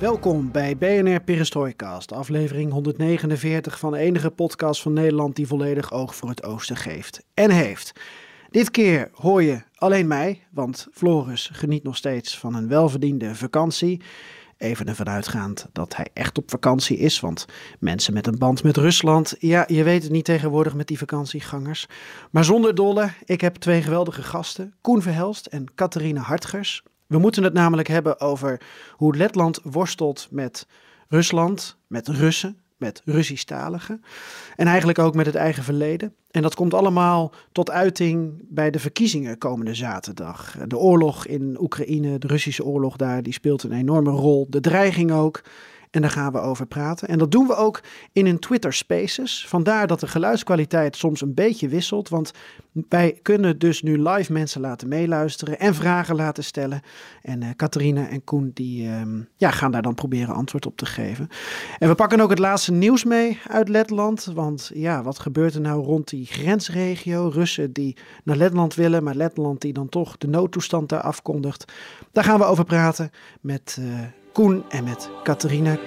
Welkom bij BNR Perestrooikast, aflevering 149 van de enige podcast van Nederland die volledig oog voor het oosten geeft en heeft. Dit keer hoor je alleen mij, want Floris geniet nog steeds van een welverdiende vakantie. Even ervan uitgaand dat hij echt op vakantie is, want mensen met een band met Rusland, ja, je weet het niet tegenwoordig met die vakantiegangers. Maar zonder dolle, ik heb twee geweldige gasten, Koen Verhelst en Catharine Hartgers. We moeten het namelijk hebben over hoe Letland worstelt met Rusland, met Russen, met Russisch-taligen. En eigenlijk ook met het eigen verleden. En dat komt allemaal tot uiting bij de verkiezingen komende zaterdag. De oorlog in Oekraïne, de Russische oorlog daar, die speelt een enorme rol. De dreiging ook. En daar gaan we over praten. En dat doen we ook in een Twitter Spaces. Vandaar dat de geluidskwaliteit soms een beetje wisselt. Want wij kunnen dus nu live mensen laten meeluisteren en vragen laten stellen. En uh, en Koen die, uh, ja, gaan daar dan proberen antwoord op te geven. En we pakken ook het laatste nieuws mee uit Letland. Want ja, wat gebeurt er nou rond die grensregio? Russen die naar Letland willen, maar Letland die dan toch de noodtoestand daar afkondigt. Daar gaan we over praten met... Uh, Koen en met Catharina.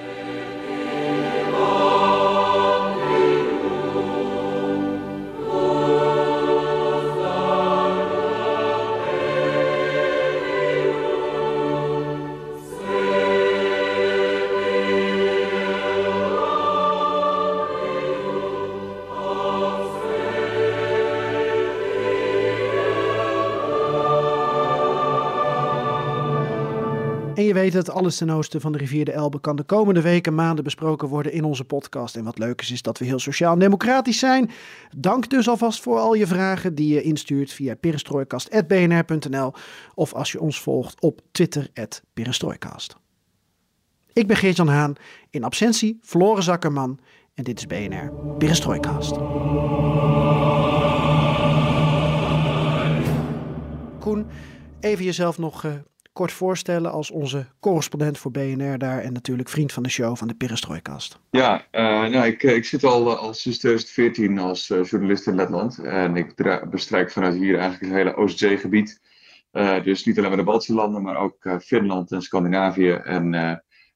Het, alles ten oosten van de rivier de Elbe kan de komende weken, maanden besproken worden in onze podcast. En wat leuk is, is dat we heel sociaal en democratisch zijn. Dank dus alvast voor al je vragen die je instuurt via perestrooikast.bnr.nl of als je ons volgt op Twitter, perestrooikast. Ik ben Geert-Jan Haan, in absentie Floren Zakkerman en dit is BNR Perestrooikast. Koen, even jezelf nog uh, kort voorstellen als onze correspondent voor BNR daar en natuurlijk vriend van de show van de Perestrooikast. Ja, uh, nou, ik, ik zit al, al sinds 2014 als journalist in Letland en ik bestrijk vanuit hier eigenlijk het hele Oostzeegebied. Dus niet alleen maar de Baltische landen, maar ook Finland en Scandinavië. En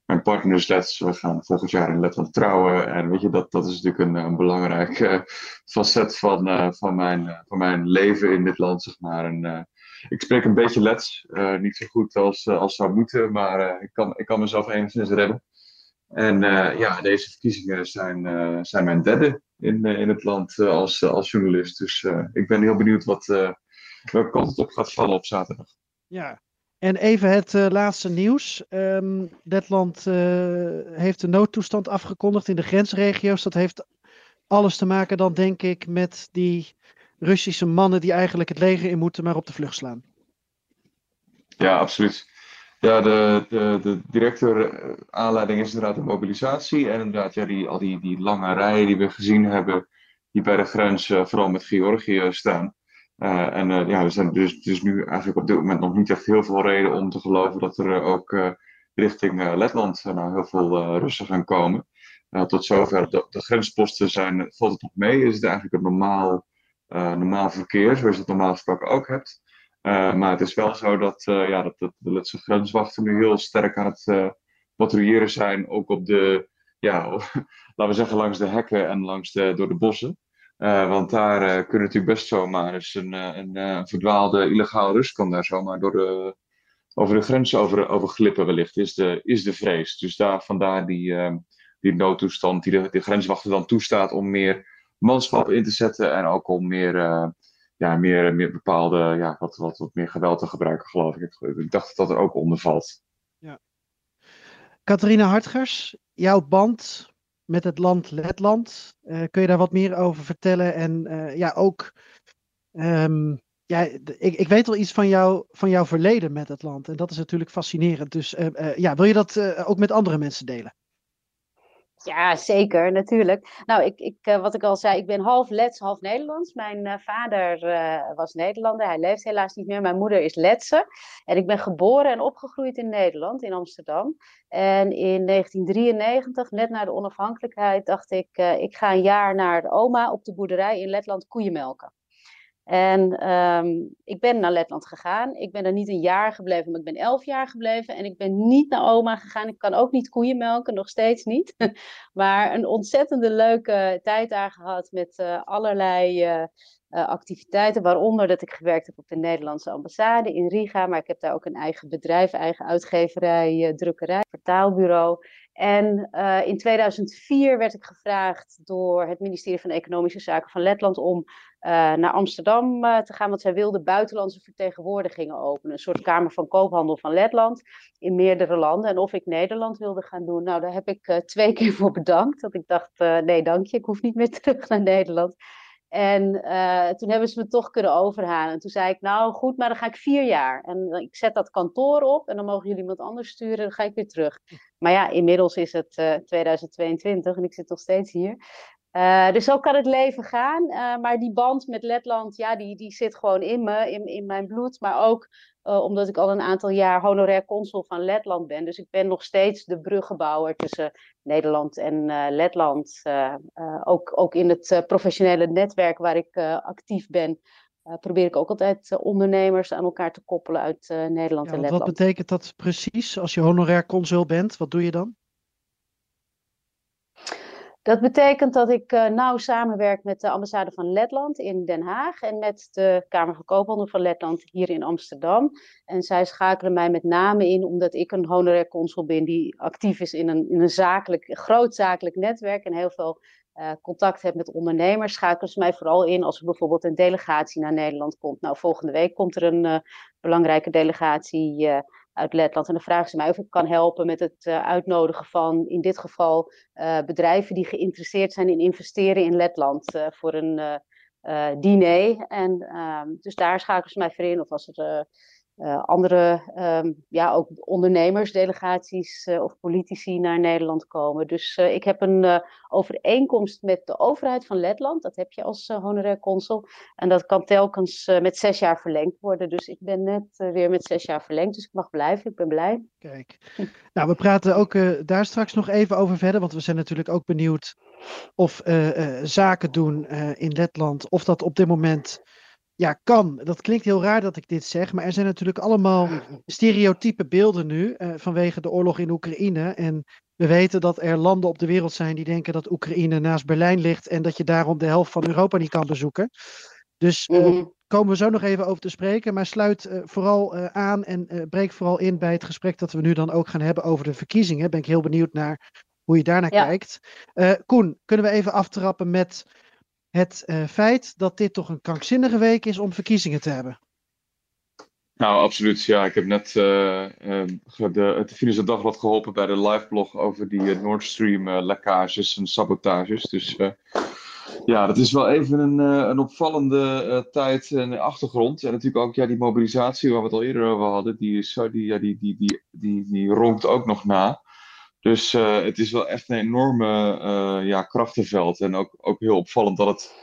mijn partner is Lets, we gaan volgend jaar in Letland trouwen. En weet je, dat, dat is natuurlijk een, een belangrijk facet van, van, mijn, van mijn leven in dit land, zeg maar. En, ik spreek een beetje Lets. Uh, niet zo goed als, uh, als zou moeten, maar uh, ik, kan, ik kan mezelf enigszins redden. En ja, deze verkiezingen zijn, zijn mijn derde in, in het land als, als journalist. Dus ik ben heel benieuwd wat, welke kant het op gaat vallen op zaterdag. Ja, en even het laatste nieuws. Um, Letland heeft de noodtoestand afgekondigd in de grensregio's. Dat heeft alles te maken dan, denk ik, met die Russische mannen die eigenlijk het leger in moeten, maar op de vlucht slaan. Ja, absoluut. Ja, de, de, de directe aanleiding is inderdaad de mobilisatie. En inderdaad, ja, die, al die, die lange rijen die we gezien hebben, die bij de grens, uh, vooral met Georgië, staan. Uh, en ja, er zijn dus, dus nu eigenlijk op dit moment nog niet echt heel veel reden om te geloven dat er ook richting Letland nou heel veel Russen gaan komen. tot zover, de, de grensposten zijn, valt het nog mee? Is het eigenlijk een normaal normaal verkeer, zoals je het normaal gesproken ook hebt. Uh, maar het is wel zo dat, uh, ja, dat, dat de Letse grenswachten nu heel sterk aan het patrouilleren zijn, ook op de, ja, laten we zeggen, langs de hekken en langs de, door de bossen. want daar kunnen natuurlijk best zomaar eens een, een verdwaalde illegaal Rus kan daar zomaar door de, over de grens over, over glippen wellicht, is de, is de vrees. Dus daar, vandaar die, die noodtoestand die de, de grenswachten dan toestaat om meer manschap in te zetten en ook om meer, uh, ja, meer, meer bepaalde, ja, wat, wat, wat meer geweld te gebruiken, geloof ik. Ik dacht dat dat er ook onder valt. Ja. Catharina Hartgers, jouw band met het land Letland, uh, kun je daar wat meer over vertellen? En uh, ja, ook um, ja, ik, ik weet wel iets van, jou, van jouw verleden met het land. En dat is natuurlijk fascinerend. Dus ja, wil je dat ook met andere mensen delen? Ja, zeker, natuurlijk. Nou, ik, ik, uh, wat ik al zei, ik ben half Lets, half Nederlands. Mijn uh, vader uh, was Nederlander, hij leeft helaas niet meer. Mijn moeder is Letse. En ik ben geboren en opgegroeid in Nederland, in Amsterdam. En in 1993, net na de onafhankelijkheid, dacht ik, ik ga een jaar naar de oma op de boerderij in Letland koeien melken. En um, ik ben naar Letland gegaan. Ik ben er niet een jaar gebleven, maar ik ben elf jaar gebleven. En ik ben niet naar oma gegaan. Ik kan ook niet koeien melken, nog steeds niet. maar een ontzettende leuke tijd daar gehad met uh, allerlei uh, uh, activiteiten. Waaronder dat ik gewerkt heb op de Nederlandse ambassade in Riga. Maar ik heb daar ook een eigen bedrijf, eigen uitgeverij, drukkerij, vertaalbureau. En in 2004 werd ik gevraagd door het ministerie van Economische Zaken van Letland om naar Amsterdam uh, te gaan, want zij wilden buitenlandse vertegenwoordigingen openen. Een soort Kamer van Koophandel van Letland in meerdere landen. En of ik Nederland wilde gaan doen, nou daar heb ik twee keer voor bedankt. Dat ik dacht, nee dank je, ik hoef niet meer terug naar Nederland. En toen hebben ze me toch kunnen overhalen. En toen zei ik, nou goed, maar dan ga ik vier jaar. En ik zet dat kantoor op en dan mogen jullie iemand anders sturen. Dan ga ik weer terug. Maar ja, inmiddels is het uh, 2022 en ik zit nog steeds hier. Uh, dus zo kan het leven gaan. Uh, maar die band met Letland, ja, die, die zit gewoon in me, in, in mijn bloed. Maar ook uh, omdat ik al een aantal jaar honorair consul van Letland ben. Dus ik ben nog steeds de bruggenbouwer tussen Nederland en Letland. ook, ook in het professionele netwerk waar ik actief ben. probeer ik ook altijd ondernemers aan elkaar te koppelen uit Nederland ja, en Letland. Wat betekent dat precies als je honorair consul bent? Wat doe je dan? Dat betekent dat ik uh, nauw samenwerk met de ambassade van Letland in Den Haag en met de Kamer van Koophandel van Letland hier in Amsterdam. En zij schakelen mij met name in omdat ik een honorair consul ben die actief is in een, een zakelijk, groot zakelijk netwerk en heel veel uh, contact heb met ondernemers. Schakelen ze mij vooral in als er bijvoorbeeld een delegatie naar Nederland komt. Nou, volgende week komt er een uh, belangrijke delegatie uit Letland. En dan vragen ze mij of ik kan helpen met het uh, uitnodigen van, in dit geval, uh, bedrijven die geïnteresseerd zijn in investeren in Letland uh, voor een diner. En ehm, dus daar schakelen ze mij voor in. Of als er uh, andere, um, ja, ook ondernemersdelegaties uh, of politici naar Nederland komen. Dus uh, ik heb een overeenkomst met de overheid van Letland. Dat heb je als honorair consul. En dat kan telkens met zes jaar verlengd worden. Dus ik ben net weer met zes jaar verlengd. Dus ik mag blijven. Ik ben blij. Kijk, nou, we praten ook daar straks nog even over verder. Want we zijn natuurlijk ook benieuwd of zaken doen in Letland, of dat op dit moment ja, kan. Dat klinkt heel raar dat ik dit zeg, maar er zijn natuurlijk allemaal stereotype beelden nu uh, vanwege de oorlog in Oekraïne. En we weten dat er landen op de wereld zijn die denken dat Oekraïne naast Berlijn ligt en dat je daarom de helft van Europa niet kan bezoeken. Dus uh, mm-hmm. komen we zo nog even over te spreken, maar sluit uh, vooral aan en breek vooral in bij het gesprek dat we nu dan ook gaan hebben over de verkiezingen. Ben ik heel benieuwd naar hoe je daarnaar ja. kijkt. Koen, kunnen we even aftrappen met het uh, feit dat dit toch een krankzinnige week is om verkiezingen te hebben. Nou, absoluut. Ja, ik heb net uh, uh, de, het Financiële Dagblad geholpen bij de liveblog over die Nord Stream lekkages en sabotages. Dus ja, dat is wel even een, een opvallende tijd en achtergrond. En natuurlijk ook ja, die mobilisatie waar we het al eerder over hadden, die, die, ja, die, die, die, die, die ronkt ook nog na. Dus uh, het is wel echt een enorme uh, ja, krachtenveld. En ook, ook heel opvallend dat het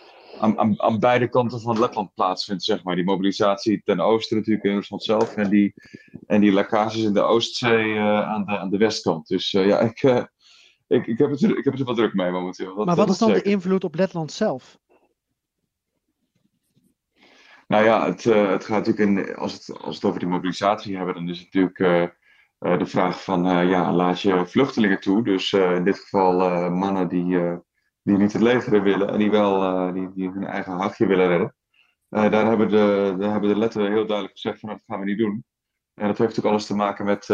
aan, aan, aan, beide kanten van Letland plaatsvindt, zeg maar. Die mobilisatie ten oosten natuurlijk in Rusland zelf. En die, en die lekkages in de Oostzee uh, aan, de, aan de westkant. Dus ja, ik, ik, ik, heb het er, ik heb het er wel druk mee momenteel. Dat, maar wat is dan zeker. de invloed op Letland zelf? Nou ja, het, het gaat natuurlijk in, als, het, als we het over die mobilisatie hebben, dan is het natuurlijk de vraag van, uh, ja, laat je vluchtelingen toe. Dus uh, in dit geval mannen die, die niet het leger willen en die wel die, die hun eigen hachje willen redden. daar, hebben de, daar hebben de letteren heel duidelijk gezegd van, dat gaan we niet doen. En dat heeft natuurlijk alles te maken met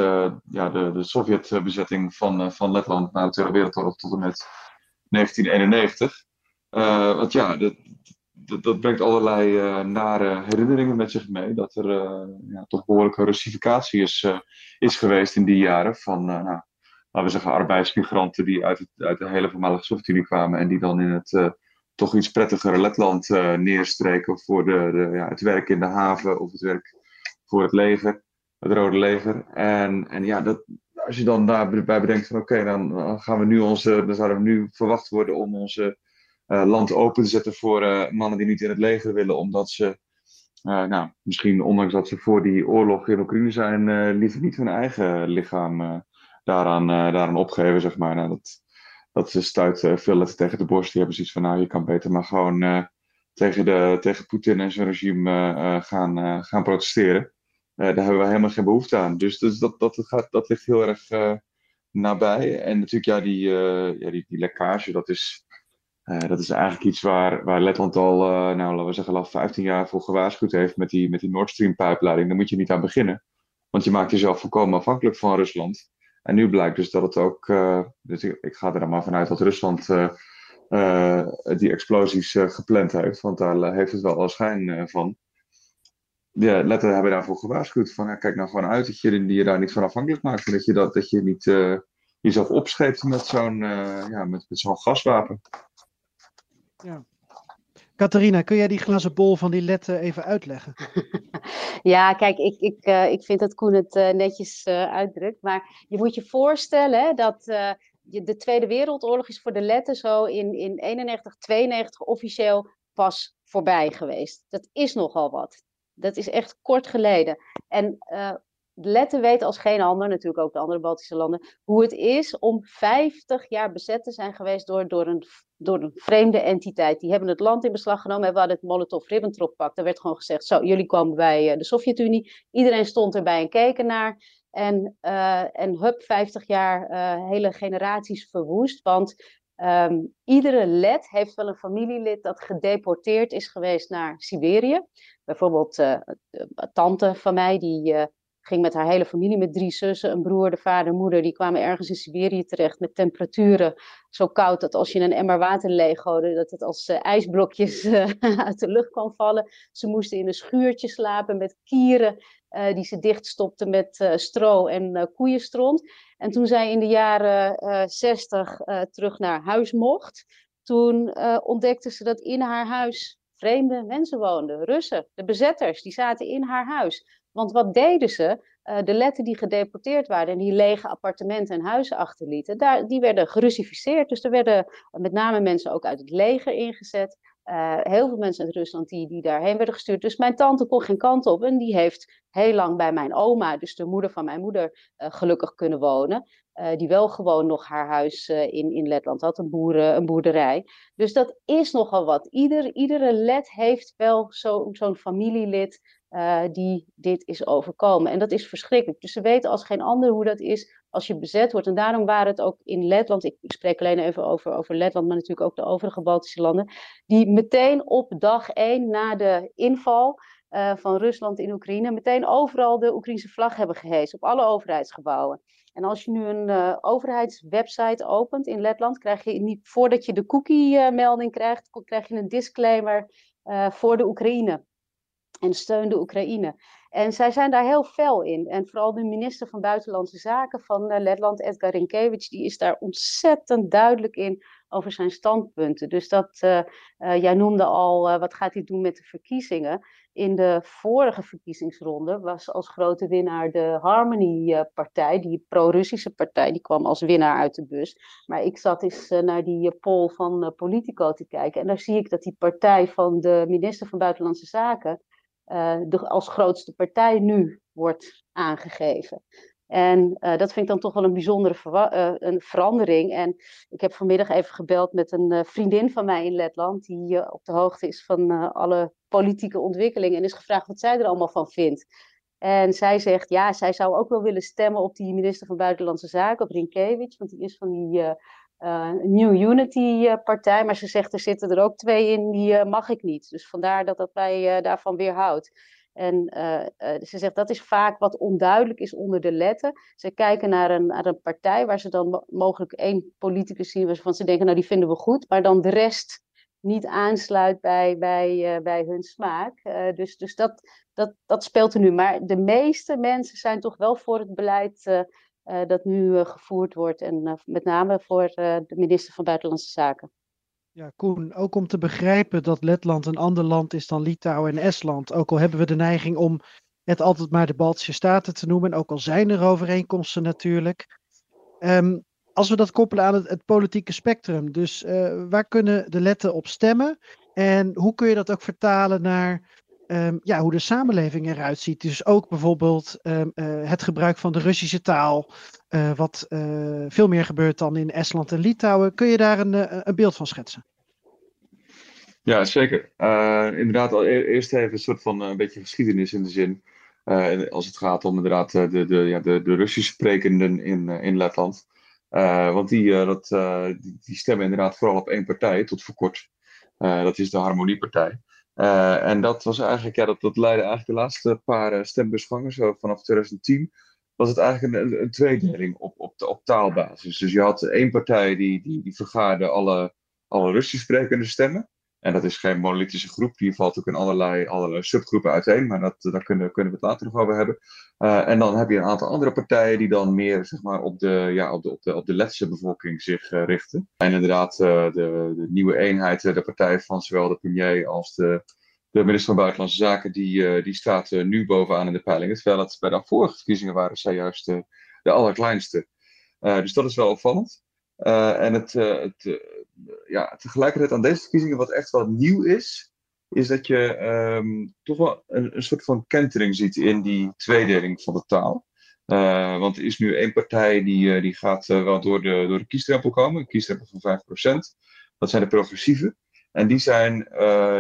ja, de, de Sovjet-bezetting van, van Letland na de Tweede Wereldoorlog tot en met 1991. want ja, de, dat, brengt allerlei uh, nare herinneringen met zich mee. Dat er uh, ja, toch behoorlijke russificatie is, uh, is geweest in die jaren. Van, nou, laten we zeggen, arbeidsmigranten die uit, uit de hele voormalige Sovjet-Unie kwamen. En die dan in het toch iets prettigere Letland neerstreken voor de, de, ja, het werk in de haven of het werk voor het leger, het Rode Leger. En, en ja, dat, als je dan daarbij bedenkt van oké, dan gaan we nu onze, dan zouden we nu verwacht worden om onze land open te zetten voor mannen die niet in het leger willen, omdat ze uh, nou, misschien ondanks dat ze voor die oorlog in Oekraïne zijn, liever niet hun eigen lichaam daaraan, daaraan opgeven, zeg maar. Nou, dat, dat stuit veel tegen de borst. Die hebben zoiets van, nou, je kan beter maar gewoon tegen, de, tegen Poetin en zijn regime gaan, gaan protesteren. daar hebben we helemaal geen behoefte aan. Dus, dus dat, dat, gaat, dat ligt heel erg nabij. En natuurlijk, ja, die, ja, die, die lekkage, dat is dat is eigenlijk iets waar, waar Letland al, uh, nou laten we zeggen, al 15 jaar voor gewaarschuwd heeft met die, met die Nord Stream pijpleiding. Daar moet je niet aan beginnen. Want je maakt jezelf volkomen afhankelijk van Rusland. En nu blijkt dus dat het ook, uh, dus ik, ga er dan maar vanuit dat Rusland die explosies gepland heeft. Want daar heeft het wel al schijn van. Ja, Letten hebben daarvoor gewaarschuwd. Van, kijk nou gewoon uit dat je, je daar niet van afhankelijk maakt. Dat je, dat, dat je niet jezelf opscheept met zo'n ja, met, met zo'n gaswapen. Ja. Catharina, kun jij die glazen bol van die letten even uitleggen? ja, kijk, ik, ik, uh, ik vind dat Koen het uh, netjes uh, uitdrukt. Maar je moet je voorstellen dat de Tweede Wereldoorlog is voor de letten zo in, in 91, 92 officieel pas voorbij geweest. Dat is nogal wat. Dat is echt kort geleden. En de letten weten als geen ander, natuurlijk ook de andere Baltische landen, hoe het is om 50 jaar bezet te zijn geweest door, door, een, door een vreemde entiteit. Die hebben het land in beslag genomen en we hadden het Molotov-Ribbentrop-pact. Er werd gewoon gezegd, zo, jullie komen bij eh, de Sovjet-Unie. Iedereen stond erbij en keken naar. En, uh, en hup, 50 jaar uh, hele generaties verwoest. Want um, iedere led heeft wel een familielid dat gedeporteerd is geweest naar Siberië. Bijvoorbeeld uh, tante van mij, die ging met haar hele familie, met drie zussen, een broer, de vader, moeder. Die kwamen ergens in Siberië terecht met temperaturen zo koud dat als je een emmer water leeggooide, dat het als uh, ijsblokjes uh, uit de lucht kwam vallen. Ze moesten in een schuurtje slapen met kieren uh, die ze dichtstopten met stro en koeienstront. En toen zij in de jaren 60 terug naar huis mocht, toen ontdekte ze dat in haar huis vreemde mensen woonden. Russen, de bezetters, die zaten in haar huis. Want wat deden ze? Uh, de letten die gedeporteerd waren en die lege appartementen en huizen achterlieten, daar, die werden gerussificeerd. Dus er werden met name mensen ook uit het leger ingezet. Uh, heel veel mensen uit Rusland die, die daarheen werden gestuurd. Dus mijn tante kon geen kant op en die heeft heel lang bij mijn oma, dus de moeder van mijn moeder, gelukkig kunnen wonen. Die wel gewoon nog haar huis in, in Letland had, een, boeren, een boerderij. Dus dat is nogal wat. Ieder, iedere let heeft wel zo'n zo familielid uh, die dit is overkomen. En dat is verschrikkelijk. Dus ze weten als geen ander hoe dat is als je bezet wordt. En daarom waren het ook in Letland, ik, spreek alleen even over, over Letland, maar natuurlijk ook de overige Baltische landen, die meteen op dag één na de inval uh, van Rusland in Oekraïne, meteen overal de Oekraïnse vlag hebben gehezen, op alle overheidsgebouwen. En als je nu een uh, overheidswebsite opent in Letland, krijg je niet, voordat je de cookie-melding krijgt, krijg je een disclaimer voor de Oekraïne en steun de Oekraïne. En zij zijn daar heel fel in. En vooral de minister van Buitenlandse Zaken van uh, Letland, Edgar Rinkevich, die is daar ontzettend duidelijk in over zijn standpunten. Dus dat, uh, uh, jij noemde al, wat gaat hij doen met de verkiezingen? In de vorige verkiezingsronde was als grote winnaar de Harmony-partij, die pro-Russische partij, die kwam als winnaar uit de bus. Maar ik zat eens naar die poll van Politico te kijken en daar zie ik dat die partij van de minister van Buitenlandse Zaken uh, de, als grootste partij nu wordt aangegeven. En uh, dat vind ik dan toch wel een bijzondere uh, een verandering. En ik heb vanmiddag even gebeld met een vriendin van mij in Letland, die op de hoogte is van alle politieke ontwikkelingen en is gevraagd wat zij er allemaal van vindt. En zij zegt, ja, zij zou ook wel willen stemmen op die minister van Buitenlandse Zaken, op Rinkevich, want die is van die uh, New Unity-partij. Maar ze zegt, er zitten er ook twee in, die uh, mag ik niet. Dus vandaar dat dat mij daarvan weerhoudt. En ze zegt, dat is vaak wat onduidelijk is onder de letten. Ze kijken naar een, naar een partij waar ze dan mogelijk één politicus zien... waarvan ze denken, nou die vinden we goed. Maar dan de rest niet aansluit bij, bij, bij hun smaak. dus dus dat, dat, dat speelt er nu. Maar de meeste mensen zijn toch wel voor het beleid dat nu uh, gevoerd wordt. En uh, met name voor de minister van Buitenlandse Zaken. Ja, Koen, ook om te begrijpen dat Letland een ander land is dan Litouwen en Estland. Ook al hebben we de neiging om het altijd maar de Baltische Staten te noemen. En ook al zijn er overeenkomsten natuurlijk. Ehm, als we dat koppelen aan het, politieke spectrum. Dus waar kunnen de Letten op stemmen? En hoe kun je dat ook vertalen naar um, ja, hoe de samenleving eruit ziet? Dus ook bijvoorbeeld um, uh, het gebruik van de Russische taal. Uh, wat veel meer gebeurt dan in Estland en Litouwen. Kun je daar een, een beeld van schetsen? Ja, zeker. inderdaad, e-, eerst even een soort van een beetje geschiedenis in de zin. Als het gaat om inderdaad de, de, ja, de, de Russisch sprekenden in, in Letland. Want die, dat, die, stemmen inderdaad vooral op één partij, tot voor kort. dat is de Harmoniepartij. En dat was eigenlijk, ja, dat, dat leidde eigenlijk de laatste paar stembusgangen, zo vanaf 2010, was het eigenlijk een, een tweedeling op, op, op taalbasis. Dus je had één partij die, die, die vergaarde alle, alle Russisch sprekende stemmen. En dat is geen monolithische groep, die valt ook in allerlei, allerlei subgroepen uiteen, maar dat, daar kunnen, kunnen we het later nog over hebben. Uh, en dan heb je een aantal andere partijen die dan meer zeg maar, op, de, ja, op, de, op, de, op de Letse bevolking zich uh, richten. En inderdaad, uh, de, de, nieuwe eenheid, de partij van zowel de premier als de, de minister van Buitenlandse Zaken, die, die staat nu bovenaan in de peilingen. Terwijl het bij de vorige verkiezingen waren zij juist de allerkleinste. dus dat is wel opvallend. En het, het ja, tegelijkertijd aan deze verkiezingen, wat echt wel nieuw is, is dat je um, toch wel een, soort van kentering ziet in die tweedeling van de taal. Want er is nu één partij die, die gaat wel door de, door de kiesdrempel komen, een kiesdrempel van 5%. Dat zijn de progressieven. En die zijn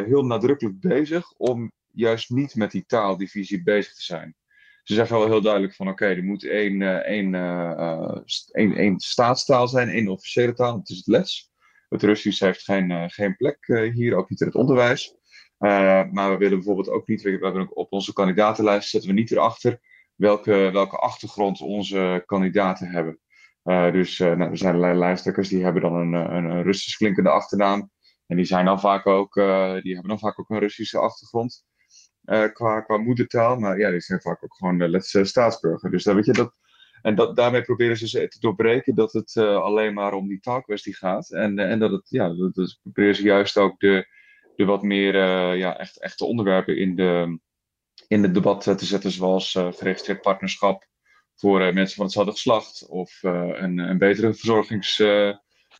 heel nadrukkelijk bezig om juist niet met die taaldivisie bezig te zijn. Ze zeggen wel heel duidelijk van oké, okay, er moet één, één, één, één staatstaal zijn, één officiële taal, dat is het les. Het Russisch heeft geen, uh, geen plek uh, hier, ook niet in het onderwijs. Uh, maar we willen bijvoorbeeld ook niet, we hebben op onze kandidatenlijst zetten we niet erachter welke, welke achtergrond onze kandidaten hebben. dus nou, er zijn allerlei lijsttrekkers die hebben dan een, een, een Russisch klinkende achternaam. En die, zijn dan vaak ook, die hebben dan vaak ook een Russische achtergrond qua, qua moedertaal. Maar ja, die zijn vaak ook gewoon Letse staatsburger. Dus dan weet je, dat, en dat, daarmee proberen ze te doorbreken dat het uh, alleen maar om die taalkwestie gaat. En, uh, en dat het, ja, dat, proberen ze juist ook de, de wat meer uh, ja, echt, echte onderwerpen in, de, in het debat te zetten, zoals geregistreerd partnerschap voor mensen van hetzelfde geslacht of een, een betere verzorgings,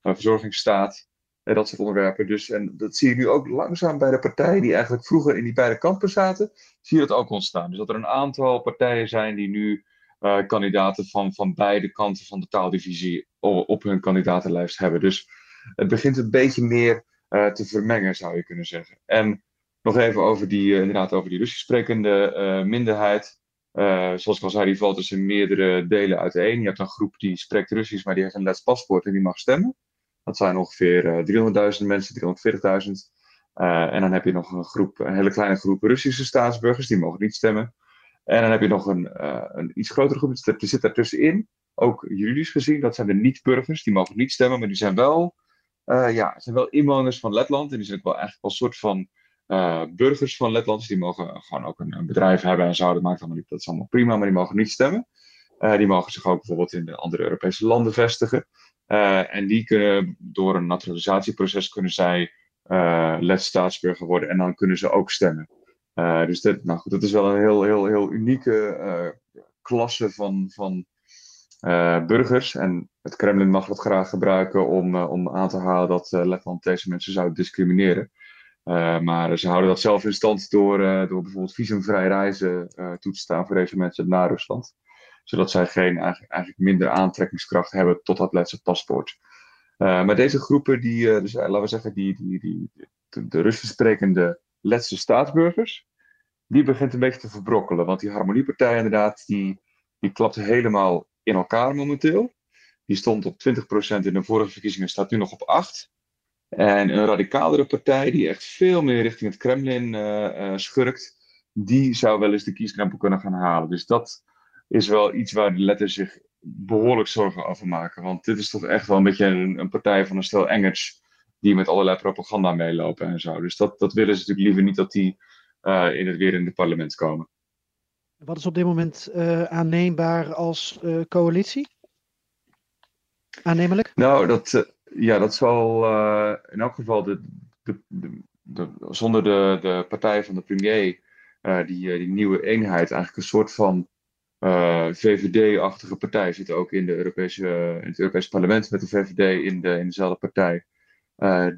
verzorgingsstaat. En dat soort onderwerpen. Dus, en dat zie je nu ook langzaam bij de partijen die eigenlijk vroeger in die beide kampen zaten, zie je dat ook ontstaan. Dus dat er een aantal partijen zijn die nu uh, kandidaten van, van beide kanten van de taaldivisie op hun kandidatenlijst hebben. Dus het begint een beetje meer uh, te vermengen, zou je kunnen zeggen. En nog even over die, uh, inderdaad, over die Russisch sprekende minderheid. zoals ik al zei, die valt dus in meerdere delen uiteen. Je hebt een groep die spreekt Russisch, maar die heeft een Lets paspoort en die mag stemmen. Dat zijn ongeveer 300.000 mensen, 340.000. en dan heb je nog een groep, een hele kleine groep Russische staatsburgers, die mogen niet stemmen. En dan heb je nog een, uh, een iets grotere groep, er zit daartussenin, ook juridisch gezien, dat zijn de niet-burgers, die mogen niet stemmen, maar die zijn wel, ja, zijn wel inwoners van Letland en die zijn ook wel eigenlijk wel een soort van burgers van Letland, dus die mogen gewoon ook een, bedrijf hebben en zo, dat maakt allemaal niet, dat is allemaal prima, maar die mogen niet stemmen. die mogen zich ook bijvoorbeeld in de andere Europese landen vestigen. En die kunnen door een naturalisatieproces kunnen zij Lets staatsburger worden en dan kunnen ze ook stemmen. Uh, dus dat, nou goed, dat is wel een heel, heel, heel unieke uh, klasse van, van uh, burgers. En het Kremlin mag dat graag gebruiken om, om aan te halen dat Letland deze mensen zou discrimineren. maar ze houden dat zelf in stand door, door bijvoorbeeld visumvrij reizen toe te staan voor deze mensen naar Rusland. Zodat zij geen, eigenlijk, minder aantrekkingskracht hebben tot dat Letse paspoort. maar deze groepen, die, dus, laten we zeggen, die, die, die, de, de Russisch sprekende Letse staatsburgers, die begint een beetje te verbrokkelen. Want die harmoniepartij inderdaad, die, die klapt helemaal in elkaar momenteel. Die stond op 20% in de vorige verkiezingen, staat nu nog op 8%. En een radicalere partij, die echt veel meer richting het Kremlin schurkt, die zou wel eens de kiesdrempel kunnen gaan halen. Dus dat is wel iets waar de letters zich behoorlijk zorgen over maken. Want dit is toch echt wel een beetje een, een partij van een stel engers die met allerlei propaganda meelopen en zo. Dus dat, dat willen ze natuurlijk liever niet dat die uh, in het, weer in het parlement komen. Wat is op dit moment uh, aanneembaar als uh, coalitie? Aannemelijk? Nou, dat, Ja, dat zal in elk geval de, de, de, zonder de, de partij van de premier, die, die nieuwe eenheid, eigenlijk een soort van VVD-achtige partij zit ook in, de Europese, in het Europese parlement met de VVD in, de, in dezelfde partij.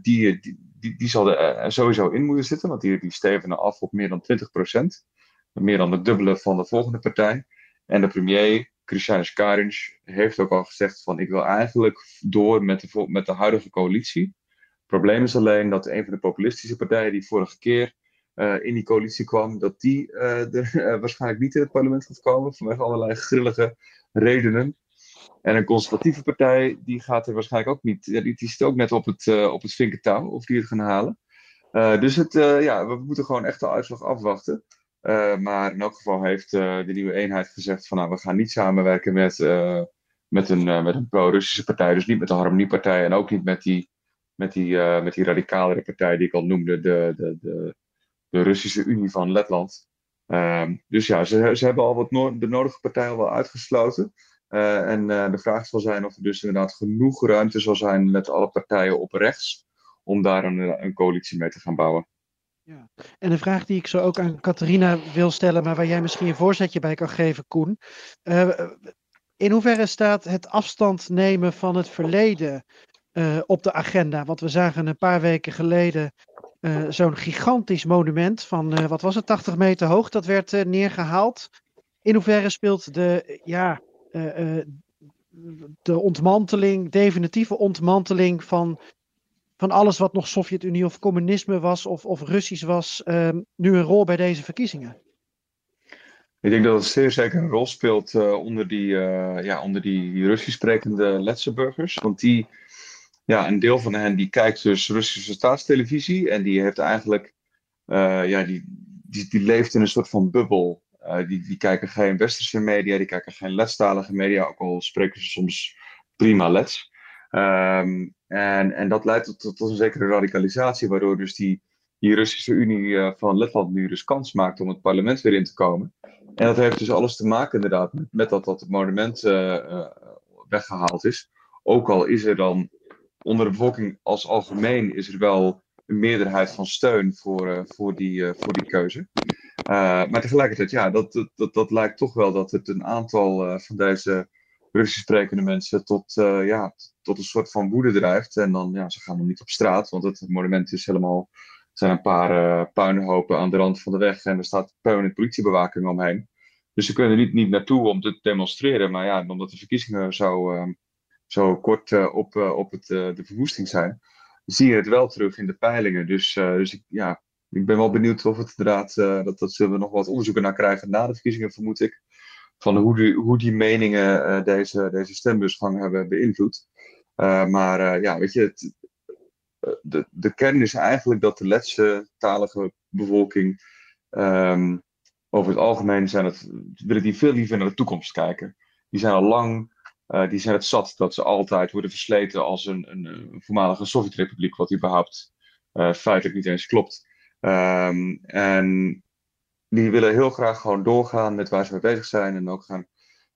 die, die, die, zal er sowieso in moeten zitten, want die, die stevenen af op meer dan 20 procent. Meer dan het dubbele van de volgende partij. En de premier, Christianis Karinc, heeft ook al gezegd van ik wil eigenlijk door met de, met de huidige coalitie. Het probleem is alleen dat een van de populistische partijen die vorige keer uh, in die coalitie kwam, dat die uh, er uh, waarschijnlijk niet in het parlement gaat komen vanwege allerlei grillige redenen. En een conservatieve partij, die gaat er waarschijnlijk ook niet. Die, die zit ook net op het, op het vinkertouw of die het gaan halen. dus het, ja, we moeten gewoon echt de uitslag afwachten. Maar in elk geval heeft de nieuwe eenheid gezegd van nou, we gaan niet samenwerken met, met een, met een pro-Russische partij. Dus niet met de Harmoniepartij en ook niet met die, met die, met die radicalere partij die ik al noemde, de, de, de, de Russische Unie van Letland. Ehm, dus ja, ze, ze hebben al wat de nodige partijen wel uitgesloten. en de vraag zal zijn of er dus inderdaad genoeg ruimte zal zijn met alle partijen op rechts om daar een, een coalitie mee te gaan bouwen. Ja. En een vraag die ik zo ook aan Catharina wil stellen, maar waar jij misschien een voorzetje bij kan geven, Koen. In hoeverre staat het afstand nemen van het verleden op de agenda? Want we zagen een paar weken geleden uh, zo'n gigantisch monument van, wat was het, 80 meter hoog, dat werd neergehaald. In hoeverre speelt de, ja, de ontmanteling, definitieve ontmanteling van van alles wat nog Sovjet-Unie of communisme was of, of Russisch was, uh, nu een rol bij deze verkiezingen? Ik denk dat het zeer zeker een rol speelt onder die, ja, onder die Russisch sprekende Letse burgers. Want die, ja, een deel van hen die kijkt dus Russische staatstelevisie en die heeft eigenlijk, uh, ja, die, die, die leeft in een soort van bubbel. die, die kijken geen westerse media, die kijken geen Letstalige media, ook al spreken ze soms prima Lets. Um, en, en dat leidt tot, tot, een zekere radicalisatie, waardoor dus die, die Russische Unie uh, van Letland nu dus kans maakt om het parlement weer in te komen. En dat heeft dus alles te maken inderdaad met, dat, dat het monument weggehaald is. Ook al is er dan onder de bevolking als algemeen is er wel een meerderheid van steun voor, voor, die, voor die keuze. maar tegelijkertijd, ja, dat, dat, dat, lijkt toch wel dat het een aantal van deze Russisch sprekende mensen tot, ja, tot een soort van woede drijft. En dan, ja, ze gaan dan niet op straat, want het monument is helemaal, zijn een paar uh, puinhopen aan de rand van de weg en er staat puin politiebewaking omheen. Dus ze kunnen er niet, niet naartoe om te demonstreren, maar ja, omdat de verkiezingen zo, zo kort uh, op, op het, de verwoesting zijn, zie je het wel terug in de peilingen. Dus, dus ik, ja, ik ben wel benieuwd of het inderdaad, dat, dat zullen we nog wat onderzoeken naar krijgen na de verkiezingen, vermoed ik van hoe die, hoe die meningen deze, deze stembusgang hebben beïnvloed. Maar ja, weet je, het, de, de kern is eigenlijk dat de Letse talige bevolking um, over het algemeen zijn het, willen die veel liever naar de toekomst kijken. Die zijn al lang, die zijn het zat dat ze altijd worden versleten als een, een, een voormalige Sovjetrepubliek, wat überhaupt feitelijk niet eens klopt. Um, en die willen heel graag gewoon doorgaan met waar ze mee bezig zijn. En ook gaan,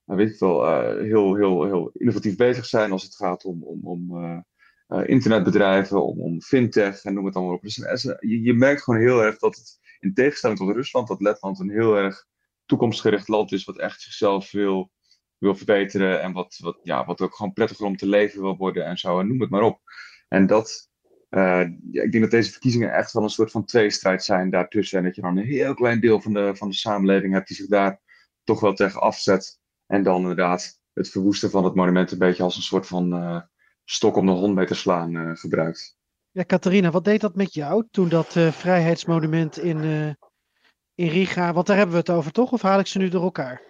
nou weet ik wel, uh, heel, heel, heel innovatief bezig zijn als het gaat om, om, om uh, uh, internetbedrijven, om, om fintech en noem het allemaal op. Dus je, je, merkt gewoon heel erg dat het, in tegenstelling tot Rusland, dat Letland een heel erg toekomstgericht land is, wat echt zichzelf wil, wil verbeteren. En wat, wat, ja, wat ook gewoon prettiger om te leven wil worden en zo. Noem het maar op. En dat, ja, ik denk dat deze verkiezingen echt wel een soort van tweestrijd zijn daartussen. En dat je dan een heel klein deel van de, van de samenleving hebt die zich daar toch wel tegen afzet. En dan inderdaad het verwoesten van het monument een beetje als een soort van uh, stok om de hond mee te slaan uh, gebruikt. Ja, Catharina, wat deed dat met jou toen dat vrijheidsmonument in, in Riga, want daar hebben we het over toch? Of haal ik ze nu door elkaar?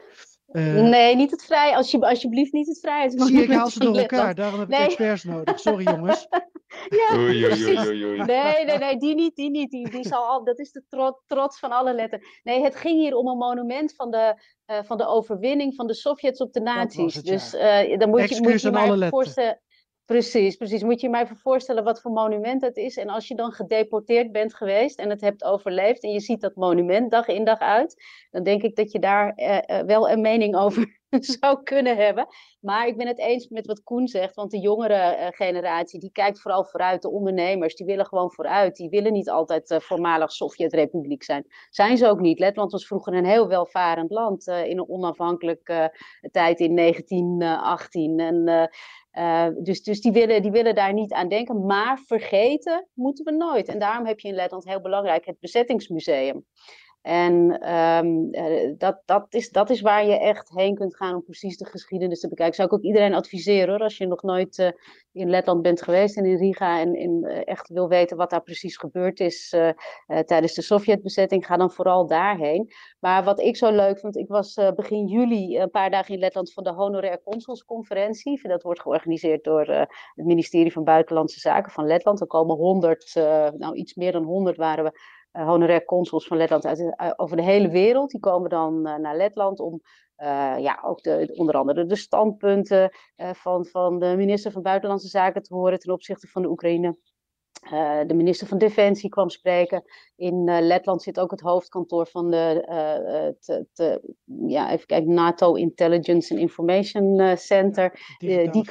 Uh, nee, niet het vrij, als je, alsjeblieft niet het vrijheidsmonument. Zie, ik haal ze door elkaar, daarom heb ik nee. experts nodig. Sorry jongens. ja, oei, oei, oei, oei, Nee, nee, nee, die niet, die niet. Die, die zal al, dat is de trots, trots van alle letteren. Nee, het ging hier om een monument van de, uh, van de overwinning van de Sovjets op de nazi's. Het, dus uh, dan moet je, moet je maar voorstellen. Precies, precies. Moet je je mij even voorstellen wat voor monument het is. En als je dan gedeporteerd bent geweest en het hebt overleefd en je ziet dat monument dag in dag uit, dan denk ik dat je daar uh, wel een mening over zou kunnen hebben. Maar ik ben het eens met wat Koen zegt, want de jongere uh, generatie die kijkt vooral vooruit. De ondernemers die willen gewoon vooruit. Die willen niet altijd uh, voormalig Sovjet-republiek zijn. Zijn ze ook niet. Letland was vroeger een heel welvarend land in een onafhankelijke tijd in 1918. En uh, dus dus die, willen, die willen daar niet aan denken. Maar vergeten moeten we nooit. En daarom heb je in Letland heel belangrijk het bezettingsmuseum. En um, dat, dat, is, dat is waar je echt heen kunt gaan om precies de geschiedenis te bekijken. Zou ik ook iedereen adviseren hoor, als je nog nooit uh, in Letland bent geweest en in Riga en in, uh, echt wil weten wat daar precies gebeurd is tijdens de Sovjetbezetting, ga dan vooral daarheen. Maar wat ik zo leuk vond, ik was begin juli een paar dagen in Letland voor de Honorair Consulsconferentie. Dat wordt georganiseerd door het ministerie van Buitenlandse Zaken van Letland. Er komen honderd, nou iets meer dan honderd waren we honorair consuls van Letland uit, uh, over de hele wereld. Die komen dan uh, naar Letland om ja, ook de, onder andere de standpunten van, van de minister van Buitenlandse Zaken te horen ten opzichte van de Oekraïne. Uh, de minister van Defensie kwam spreken. In uh, Letland zit ook het hoofdkantoor van de uh, te, te, ja, even kijken, NATO Intelligence and Information Center. die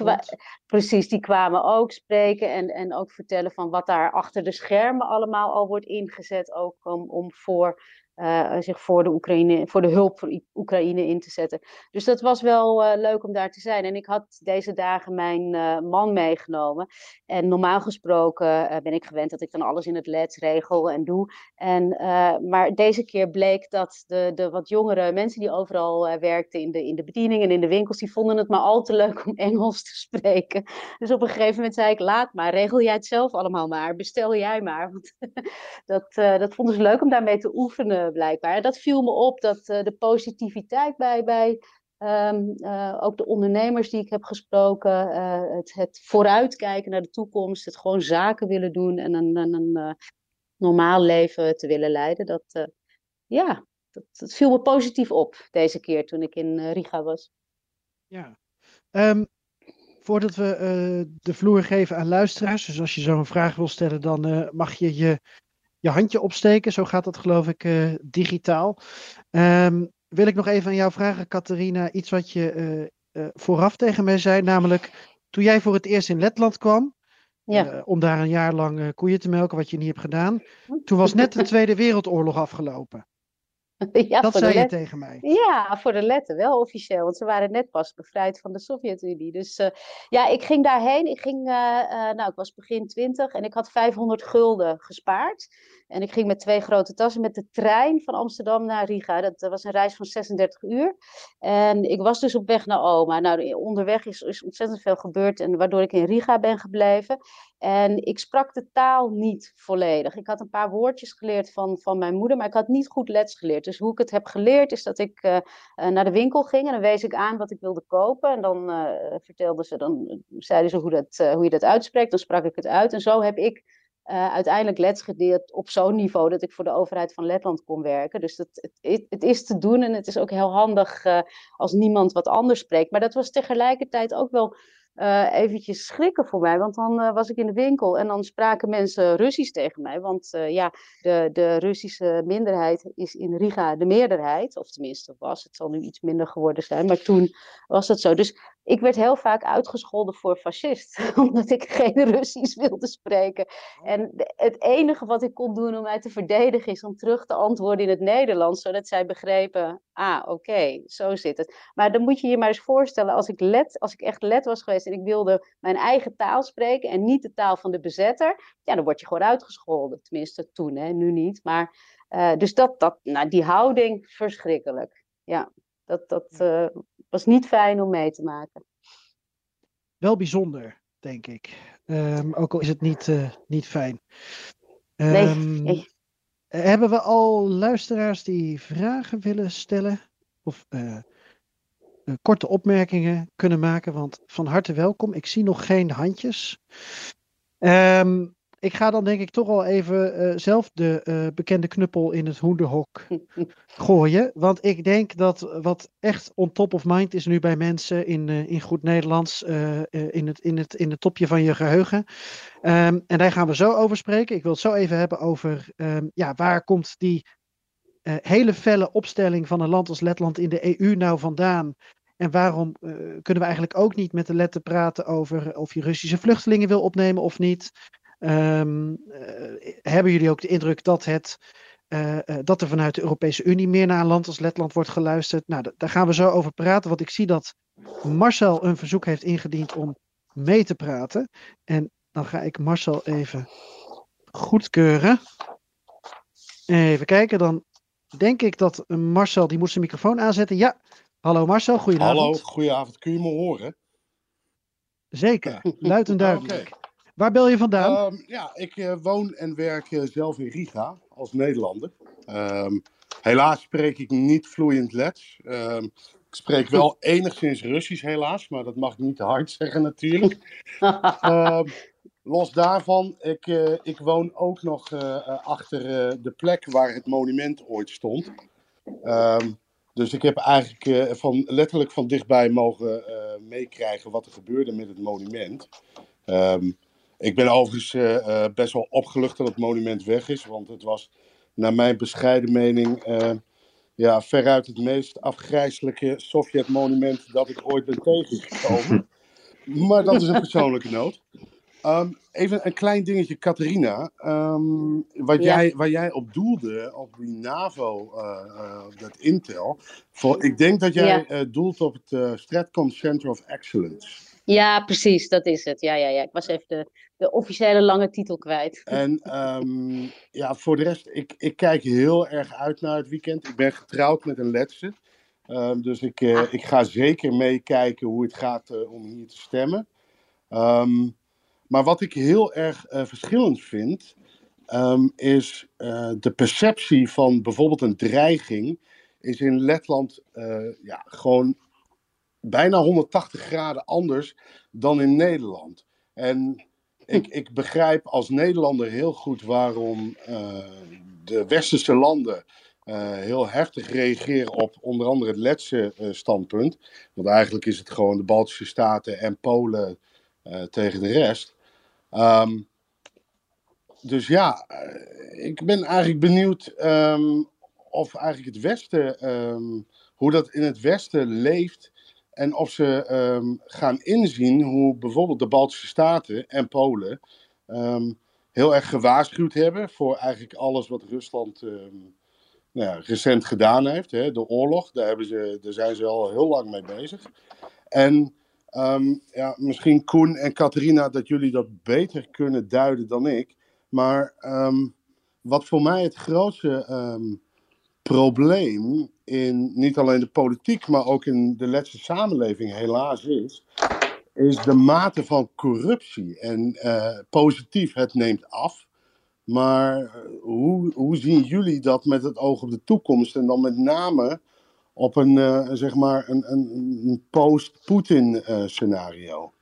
precies, die kwamen ook spreken en, en ook vertellen van wat daar achter de schermen allemaal al wordt ingezet. Ook om, om voor uh, zich voor de, Oekraïne, voor de hulp voor Oekraïne in te zetten. Dus dat was wel uh, leuk om daar te zijn. En ik had deze dagen mijn uh, man meegenomen. En normaal gesproken ben ik gewend dat ik dan alles in het leds regel en doe. En, maar deze keer bleek dat de, de wat jongere mensen die overal werkten in de, in de bediening en in de winkels, die vonden het maar al te leuk om Engels te spreken. Dus op een gegeven moment zei ik, laat maar, regel jij het zelf allemaal maar, bestel jij maar. Want dat, dat vonden ze leuk om daarmee te oefenen blijkbaar. En dat viel me op, dat uh, de positiviteit bij, bij um, uh, ook de ondernemers die ik heb gesproken, het, het vooruitkijken naar de toekomst, het gewoon zaken willen doen en een, een, normaal leven te willen leiden, dat, ja, dat, viel me positief op deze keer toen ik in Riga was. Ja, um, voordat we de vloer geven aan luisteraars, dus als je zo'n vraag wil stellen, dan mag je je je handje opsteken. Zo gaat dat geloof ik uh, digitaal. Um, wil ik nog even aan jou vragen, Catharina, iets wat je uh, uh, vooraf tegen mij zei. Namelijk, toen jij voor het eerst in Letland kwam, ja. om daar een jaar lang koeien te melken, wat je niet hebt gedaan. Toen was net de Tweede Wereldoorlog afgelopen. Ja, dat zei je tegen mij. Ja, voor de letter wel officieel, want ze waren net pas bevrijd van de Sovjet-Unie. Dus uh, ja, ik ging daarheen. Ik ging, uh, uh, nou, ik was begin twintig en ik had 500 gulden gespaard. En ik ging met twee grote tassen met de trein van Amsterdam naar Riga. Dat was een reis van 36 uur. En ik was dus op weg naar oma. Nou, onderweg is, is ontzettend veel gebeurd en waardoor ik in Riga ben gebleven. En ik sprak de taal niet volledig. Ik had een paar woordjes geleerd van, van mijn moeder, maar ik had niet goed Lets geleerd. Dus hoe ik het heb geleerd is dat ik uh, naar de winkel ging en dan wees ik aan wat ik wilde kopen. En dan uh, ze, dan zeiden ze hoe, dat, hoe je dat uitspreekt. Dan sprak ik het uit. En zo heb ik uiteindelijk Lets geleerd op zo'n niveau dat ik voor de overheid van Letland kon werken. Dus het, het, het is te doen en het is ook heel handig als niemand wat anders spreekt. Maar dat was tegelijkertijd ook wel uh, eventjes schrikken voor mij. Want dan uh, was ik in de winkel en dan spraken mensen Russisch tegen mij. Want uh, ja, de, de Russische minderheid is in Riga de meerderheid. Of tenminste was, het zal nu iets minder geworden zijn. Maar toen was dat zo. Dus ik werd heel vaak uitgescholden voor fascist. Omdat ik geen Russisch wilde spreken. En het enige wat ik kon doen om mij te verdedigen is om terug te antwoorden in het Nederlands. Zodat zij begrepen, ah oké, okay, zo zit het. Maar dan moet je je maar eens voorstellen, als ik, let, als ik echt let was geweest en ik wilde mijn eigen taal spreken en niet de taal van de bezetter. Ja, dan word je gewoon uitgescholden. Tenminste toen, hè, nu niet. Maar, uh, dus dat, dat, nou, die houding, verschrikkelijk. Ja, dat, dat uh, was niet fijn om mee te maken. Wel bijzonder, denk ik. Um, ook al is het niet, uh, niet fijn. Um, nee, nee. Hebben we al luisteraars die vragen willen stellen? Of uh, uh, korte opmerkingen kunnen maken? Want van harte welkom. Ik zie nog geen handjes. Um, ik ga dan denk ik toch al even uh, zelf de uh, bekende knuppel in het hoenderhok gooien. Want ik denk dat wat echt on top of mind is nu bij mensen in, uh, in goed Nederlands, in, het, in, het, in het topje van je geheugen. Um, en daar gaan we zo over spreken. Ik wil het zo even hebben over um, ja, waar komt die hele felle opstelling van een land als Letland in de EU nou vandaan? En waarom kunnen we eigenlijk ook niet met de letter praten over of je Russische vluchtelingen wil opnemen of niet? Ehm, hebben jullie ook de indruk dat het uh, dat er vanuit de Europese Unie meer naar een land als Letland wordt geluisterd. Nou, daar gaan we zo over praten, want ik zie dat Marcel een verzoek heeft ingediend om mee te praten. En dan ga ik Marcel even goedkeuren. Even kijken, dan denk ik dat Marcel, die moet zijn microfoon aanzetten. Ja, hallo Marcel, goedenavond. Hallo, goedenavond. Kun je me horen? Zeker, luid en duidelijk. Waar bel je vandaan? Ehm, ja, ik uh, woon en werk uh, zelf in Riga als Nederlander. Um, helaas spreek ik niet vloeiend Lets. Um, ik spreek wel enigszins Russisch helaas, maar dat mag ik niet te hard zeggen natuurlijk. los daarvan, ik, uh, ik woon ook nog achter de plek waar het monument ooit stond. dus ik heb eigenlijk van, letterlijk van dichtbij mogen meekrijgen wat er gebeurde met het monument. Um, ik ben overigens uh, best wel opgelucht dat het monument weg is, want het was naar mijn bescheiden mening uh, ja, veruit het meest afgrijzelijke Sovjet-monument dat ik ooit ben tegengekomen. maar dat is een persoonlijke noot. Um, even een klein dingetje, Catharina. Um, wat ja. jij, waar jij op doelde, op die NAVO, uh, dat Intel. Voor, ik denk dat jij ja. doelt op het Stratcom Center of Excellence. Ja, precies, dat is het. Ja, ja, ja. Ik was even de, de officiële lange titel kwijt. En um, ja, voor de rest, ik, ik kijk heel erg uit naar het weekend. Ik ben getrouwd met een letse. Um, dus ik, uh, ah. ik ga zeker meekijken hoe het gaat uh, om hier te stemmen. Um, maar wat ik heel erg uh, verschillend vind, is de perceptie van bijvoorbeeld een dreiging. Is in Letland ja, gewoon bijna 180 graden anders dan in Nederland. En ik, ik begrijp als Nederlander heel goed waarom uh, de westerse landen uh, heel heftig reageren op onder andere het Letse uh, standpunt. Want eigenlijk is het gewoon de Baltische Staten en Polen tegen de rest. Um, dus ja, ik ben eigenlijk benieuwd um, of eigenlijk het Westen, um, hoe dat in het Westen leeft en of ze um, gaan inzien hoe bijvoorbeeld de Baltische Staten en Polen um, heel erg gewaarschuwd hebben voor eigenlijk alles wat Rusland um, nou ja, recent gedaan heeft. Hè, de oorlog, daar, hebben ze, daar zijn ze al heel lang mee bezig. En ja, misschien Koen en Catharina dat jullie dat beter kunnen duiden dan ik. Maar wat voor mij het grootste probleem in niet alleen de politiek, maar ook in de Letse samenleving helaas is, is de mate van corruptie. En uh, positief, het neemt af. Maar eh, hoe, hoe zien jullie dat met het oog op de toekomst? En dan met name op een, uh, zeg maar een, een, een post-Poetin scenario?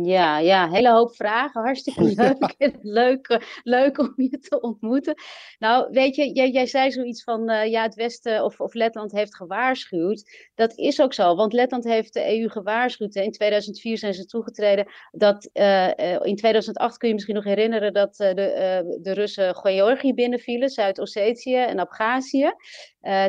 Ja, ja, hele hoop vragen. Hartstikke leuk. leuk, leuk om je te ontmoeten. Nou, weet je, jij, jij zei zoiets van, uh, ja, het Westen of, of Letland heeft gewaarschuwd. Dat is ook zo, want Letland heeft de EU gewaarschuwd. In 2004 zijn ze toegetreden. Dat, uh, in 2008 kun je misschien nog herinneren dat uh, de, de Russen Georgië binnenvielen, Zuid-Ossetië en Abhazie.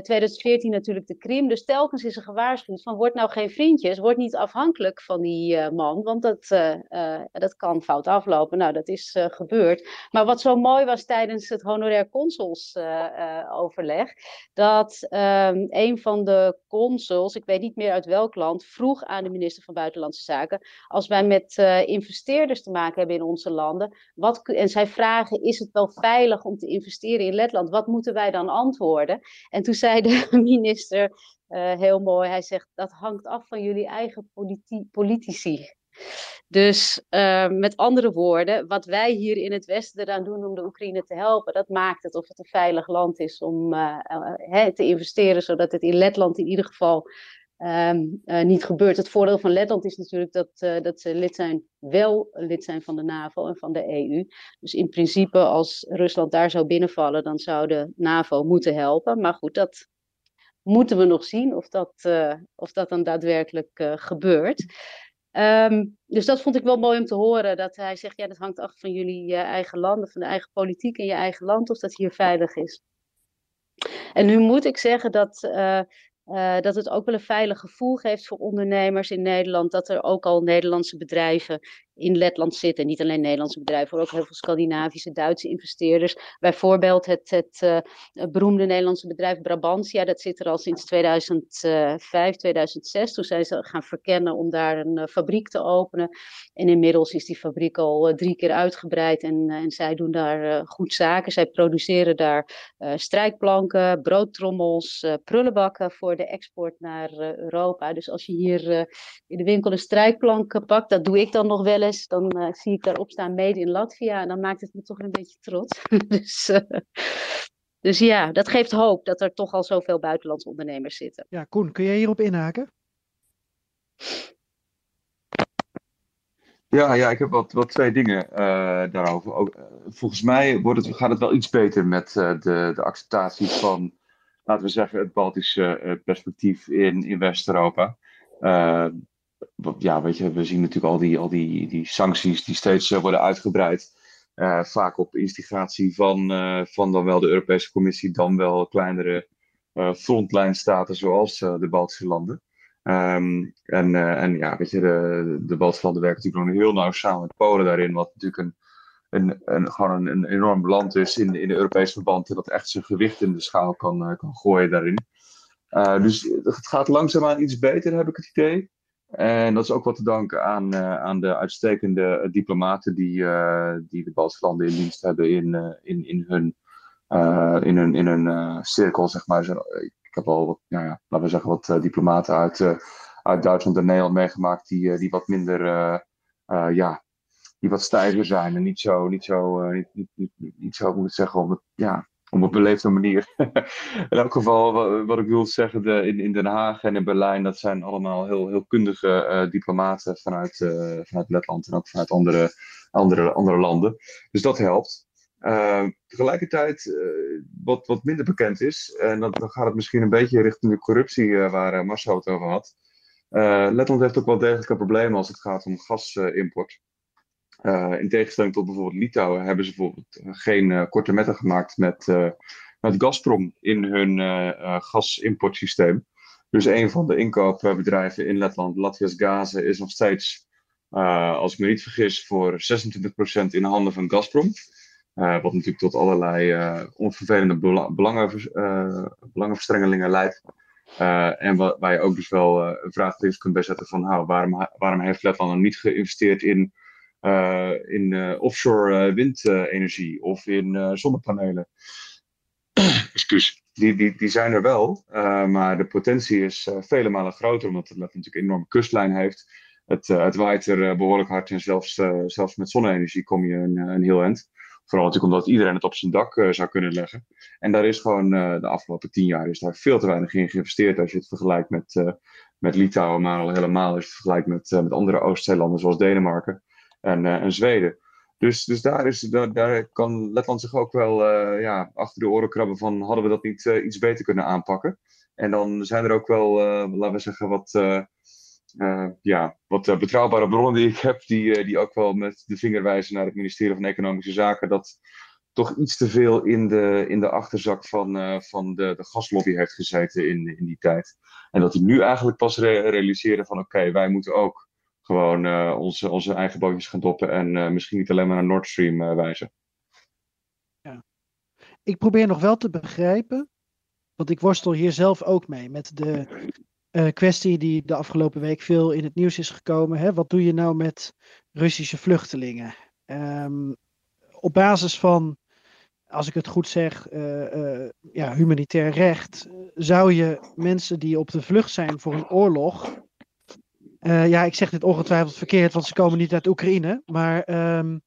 2014 natuurlijk de Krim. Dus telkens is er gewaarschuwd van, word nou geen vriendjes, word niet afhankelijk van die man, want dat uh, dat kan fout aflopen. Nou, dat is uh, gebeurd. Maar wat zo mooi was tijdens het honorair consulsoverleg, dat um, een van de consuls, ik weet niet meer uit welk land, vroeg aan de minister van Buitenlandse Zaken, als wij met investeerders te maken hebben in onze landen, wat, en zij vragen, is het wel veilig om te investeren in Letland? Wat moeten wij dan antwoorden? En toen zei de minister, heel mooi. Hij zegt dat hangt af van jullie eigen politi politici. Dus uh, met andere woorden, wat wij hier in het Westen eraan doen om de Oekraïne te helpen, dat maakt het of het een veilig land is om uh, uh, te investeren, zodat het in Letland in ieder geval um, niet gebeurt. Het voordeel van Letland is natuurlijk dat, dat ze lid zijn, wel lid zijn van de NAVO en van de EU. Dus in principe, als Rusland daar zou binnenvallen, dan zou de NAVO moeten helpen. Maar goed, dat moeten we nog zien of dat, of dat dan daadwerkelijk gebeurt. Um, dus dat vond ik wel mooi om te horen. Dat hij zegt, ja, dat hangt af van jullie uh, eigen landen, van de eigen politiek in je eigen land, of dat hier veilig is. En nu moet ik zeggen dat uh, Uh, dat het ook wel een veilig gevoel geeft voor ondernemers in Nederland. Dat er ook al Nederlandse bedrijven in Letland zitten. Niet alleen Nederlandse bedrijven, maar ook heel veel Scandinavische, Duitse investeerders. Bijvoorbeeld het, het, uh, beroemde Nederlandse bedrijf Brabantia. Dat zit er al sinds 2005, 2006. Toen zijn ze gaan verkennen om daar een uh, fabriek te openen. En inmiddels is die fabriek al drie keer uitgebreid. En, en zij doen daar goed zaken. Zij produceren daar strijkplanken, broodtrommels, prullenbakken voor de export naar Europa. Dus als je hier in de winkel een strijkplank pakt, dat doe ik dan nog wel eens, dan uh, zie ik daarop staan made in Latvia en dan maakt het me toch een beetje trots. dus, dus ja, dat geeft hoop dat er toch al zoveel buitenlandse ondernemers zitten. Ja, Koen, kun jij hierop inhaken? Ja, ja, ik heb wat, wat twee dingen uh, daarover. Ook, uh, volgens mij wordt het, gaat het wel iets beter met uh, de, de acceptatie van laten we zeggen, het Baltische eh, perspectief in, in West-Europa. Uh, ja, weet je, we zien natuurlijk al die, al die, die sancties die steeds uh, worden uitgebreid. Uh, vaak op instigatie van, van dan wel de Europese Commissie, dan wel kleinere frontlijnstaten zoals de Baltische landen. Um, en, en ja, weet je, de, Baltische landen werken natuurlijk nog heel nauw samen met Polen daarin, wat natuurlijk een een, een, gewoon een, enorm land is in, in de Europese verband. Dat echt zijn gewicht in de schaal kan, uh, kan gooien daarin. Uh, dus het gaat langzaamaan iets beter, heb ik het idee. En dat is ook wat te danken aan, uh, aan de uitstekende diplomaten die, die de Baltische landen in dienst hebben in, in, in hun, in hun, in hun cirkel, zeg maar. Ik heb al wat, nou ja, laten we zeggen, wat diplomaten uit, uit Duitsland en Nederland meegemaakt die, die wat minder, ja, die wat stijver zijn en niet zo, niet zo, niet, niet, niet, niet, zo moet ik zeggen, het, ja, op een beleefde manier. in elk geval, wat, ik wil zeggen, de, in, in Den Haag en in Berlijn, dat zijn allemaal heel, heel kundige uh, diplomaten vanuit, uh, vanuit Letland en ook vanuit andere, andere, andere landen. Dus dat helpt. tegelijkertijd, wat, wat minder bekend is, en dat, dan gaat het misschien een beetje richting de corruptie waar Marcel het over had. Letland heeft ook wel degelijke problemen als het gaat om gasimport. Uh, in tegenstelling tot bijvoorbeeld Litouwen hebben ze bijvoorbeeld eh, geen uh, korte metten gemaakt met, uh, met Gazprom in hun gasimportsysteem. Dus een van de inkoopbedrijven in Letland, Latvia's Gaze, is nog steeds, als ik me niet vergis, voor 26% in handen van Gazprom. wat natuurlijk tot allerlei onvervelende belangen, belangenverstrengelingen leidt. en waar, je ook dus wel een vraagteken kunt bijzetten van nou, waarom, waarom heeft Letland nog niet geïnvesteerd in uh, in uh, offshore uh, windenergie of in zonnepanelen. Excuus. Die, die, die zijn er wel, maar de potentie is vele malen groter, omdat het natuurlijk een enorme kustlijn heeft. Het, het waait er behoorlijk hard en zelfs, zelfs met zonne-energie kom je een, een heel eind. Vooral natuurlijk omdat iedereen het op zijn dak zou kunnen leggen. En daar is gewoon de afgelopen tien jaar is daar veel te weinig in geïnvesteerd. Als je het vergelijkt met, uh, met Litouwen, maar al helemaal als je het vergelijkt met, met andere Oostzeelanden zoals Denemarken en, uh, en Zweden. Dus, dus daar, is, daar, kan Letland zich ook wel uh, ja, achter de oren krabben van hadden we dat niet uh, iets beter kunnen aanpakken. En dan zijn er ook wel, laten we zeggen, wat, ja, wat betrouwbare bronnen die ik heb, die, die ook wel met de vinger wijzen naar het ministerie van Economische Zaken, dat toch iets te veel in de, in de achterzak van, van de, de gaslobby heeft gezeten in, in die tijd. En dat die nu eigenlijk pas re realiseren van oké, wij moeten ook gewoon uh, onze, onze eigen bootjes gaan doppen en uh, misschien niet alleen maar naar Nord Stream uh, wijzen. Ja. Ik probeer nog wel te begrijpen, want ik worstel hier zelf ook mee met de kwestie die de afgelopen week veel in het nieuws is gekomen. Hè? Wat doe je nou met Russische vluchtelingen? Um, op basis van, als ik het goed zeg, ja, humanitair recht, zou je mensen die op de vlucht zijn voor een oorlog uh, ja, ik zeg dit ongetwijfeld verkeerd, want ze komen niet uit Oekraïne. Maar um,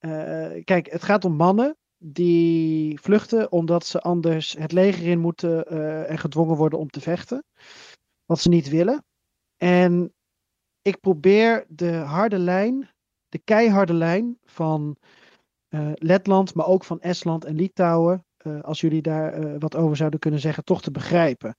uh, kijk, het gaat om mannen die vluchten omdat ze anders het leger in moeten uh, en gedwongen worden om te vechten. Wat ze niet willen. En ik probeer de harde lijn, de keiharde lijn van Letland, maar ook van Estland en Litouwen, als jullie daar wat over zouden kunnen zeggen, toch te begrijpen.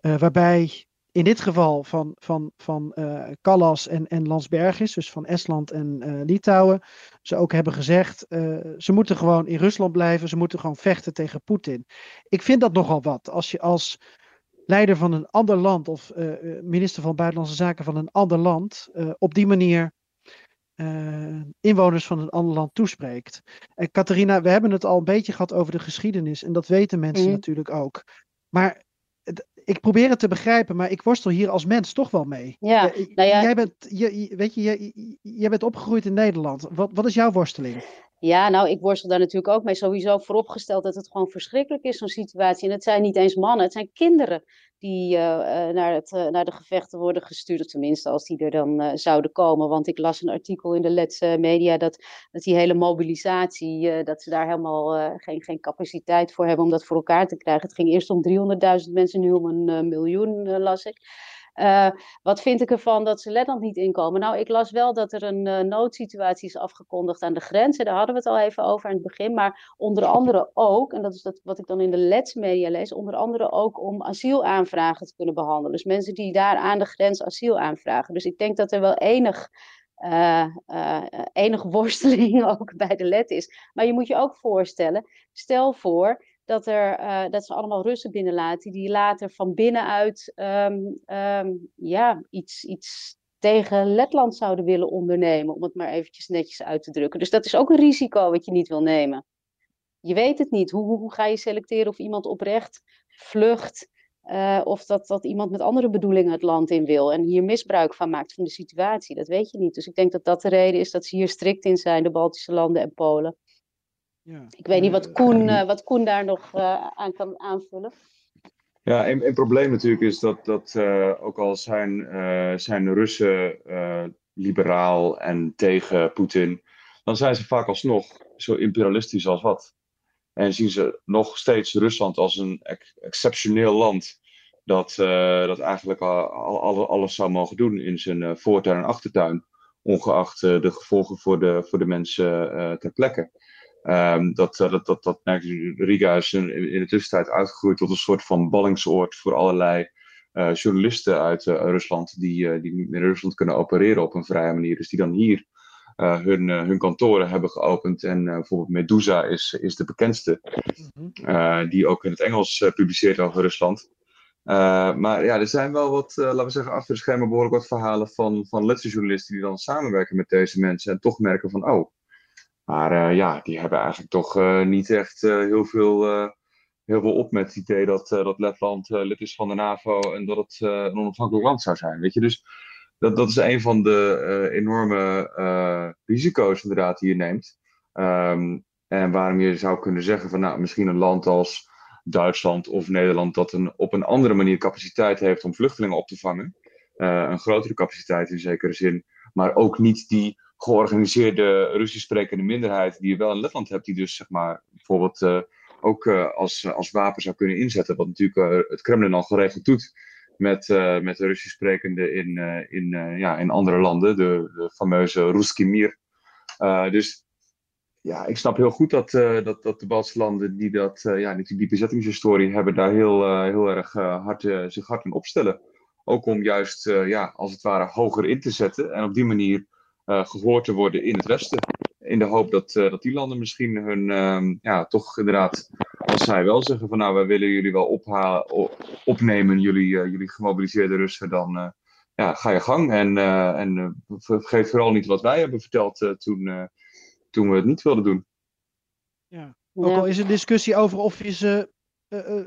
waarbij in dit geval van, van, van uh, Callas en, en Landsbergis, dus van Estland en uh, Litouwen, ze ook hebben gezegd, uh, ze moeten gewoon in Rusland blijven, ze moeten gewoon vechten tegen Poetin. Ik vind dat nogal wat. Als je als leider van een ander land of minister van Buitenlandse Zaken van een ander land op die manier inwoners van een ander land toespreekt. En Catharina, we hebben het al een beetje gehad over de geschiedenis en dat weten mensen mhm. natuurlijk ook. Maar ik probeer het te begrijpen, maar ik worstel hier als mens toch wel mee. Ja, nou ja. Jij bent, je, weet je, jij, jij bent opgegroeid in Nederland. Wat, wat is jouw worsteling? Ja, nou, ik worstel daar natuurlijk ook mee. Sowieso vooropgesteld dat het gewoon verschrikkelijk is, zo'n situatie. En het zijn niet eens mannen, het zijn kinderen die uh, naar, het, uh, naar de gevechten worden gestuurd. Tenminste, als die er dan zouden komen. Want ik las een artikel in de Letse media dat, dat die hele mobilisatie, dat ze daar helemaal geen, geen capaciteit voor hebben om dat voor elkaar te krijgen. Het ging eerst om 300.000 mensen, nu om een miljoen, las ik. Uh, wat vind ik ervan dat ze Letland niet inkomen? Nou, ik las wel dat er een uh, noodsituatie is afgekondigd aan de grens. Daar hadden we het al even over aan het begin. Maar onder andere ook, en dat is dat wat ik dan in de Let's media lees, onder andere ook om asielaanvragen te kunnen behandelen. Dus mensen die daar aan de grens asiel aanvragen. Dus ik denk dat er wel enig uh, uh, enige worsteling ook bij de let is. Maar je moet je ook voorstellen, stel voor dat, er, uh, dat ze allemaal Russen binnenlaten die later van binnenuit um, um, ja, iets, iets tegen Letland zouden willen ondernemen, om het maar eventjes netjes uit te drukken. Dus dat is ook een risico wat je niet wil nemen. Je weet het niet. Hoe, hoe, ga je selecteren of iemand oprecht vlucht uh, of dat, dat iemand met andere bedoelingen het land in wil en hier misbruik van maakt van de situatie. Dat weet je niet. Dus ik denk dat dat de reden is dat ze hier strikt in zijn, de Baltische landen en Polen. Ja. Ik weet niet wat Koen, uh, wat Koen daar nog uh, aan kan aanvullen. Ja, een, een probleem natuurlijk is dat, dat uh, ook al zijn, zijn Russen liberaal en tegen Poetin, dan zijn ze vaak alsnog zo imperialistisch als wat. En zien ze nog steeds Rusland als een ex exceptioneel land dat, dat eigenlijk al, al, alles zou mogen doen in zijn voortuin en achtertuin, ongeacht de gevolgen voor de, voor de mensen ter plekke. Um, dat, dat, dat, dat Riga is in, in de tussentijd uitgegroeid tot een soort van ballingsoord voor allerlei uh, journalisten uit uh, Rusland die, uh, die in Rusland kunnen opereren op een vrije manier. Dus die dan hier hun, hun kantoren hebben geopend. En bijvoorbeeld Medusa is, is de bekendste, mhm. die ook in het Engels publiceert over Rusland. maar ja, er zijn wel wat, laten we zeggen, achter de schermen behoorlijk wat verhalen van, van Letse journalisten die dan samenwerken met deze mensen en toch merken van, oh, maar uh, ja, die hebben eigenlijk toch uh, niet echt uh, heel, veel, heel veel op met het idee dat, dat Letland lid is van de NAVO en dat het een onafhankelijk land zou zijn. Weet je, dus dat, dat is een van de enorme risico's inderdaad die je neemt. Um, en waarom je zou kunnen zeggen van nou, misschien een land als Duitsland of Nederland dat een, op een andere manier capaciteit heeft om vluchtelingen op te vangen. een grotere capaciteit in zekere zin, maar ook niet die georganiseerde Russisch sprekende minderheid die je wel in Letland hebt, die dus zeg maar bijvoorbeeld uh, ook uh, als, als wapen zou kunnen inzetten, wat natuurlijk uh, het Kremlin al geregeld doet met, met de Russisch sprekende in, in, ja, in andere landen, de, fameuze Ruski Mir. dus ja, ik snap heel goed dat, dat, dat de Baltische landen die, dat, ja, die, die bezettingshistorie hebben, daar heel, heel erg hard, zich hard in opstellen. Ook om juist, ja, als het ware, hoger in te zetten en op die manier gehoord te worden in het Westen. In de hoop dat, uh, dat die landen misschien hun, uh, ja, toch inderdaad, als zij wel zeggen van nou, wij willen jullie wel ophalen, opnemen, jullie, uh, jullie gemobiliseerde Russen, dan ja, ga je gang. En, en vergeet vooral niet wat wij hebben verteld toen, toen we het niet wilden doen. Ja, ook al is er discussie over of je ze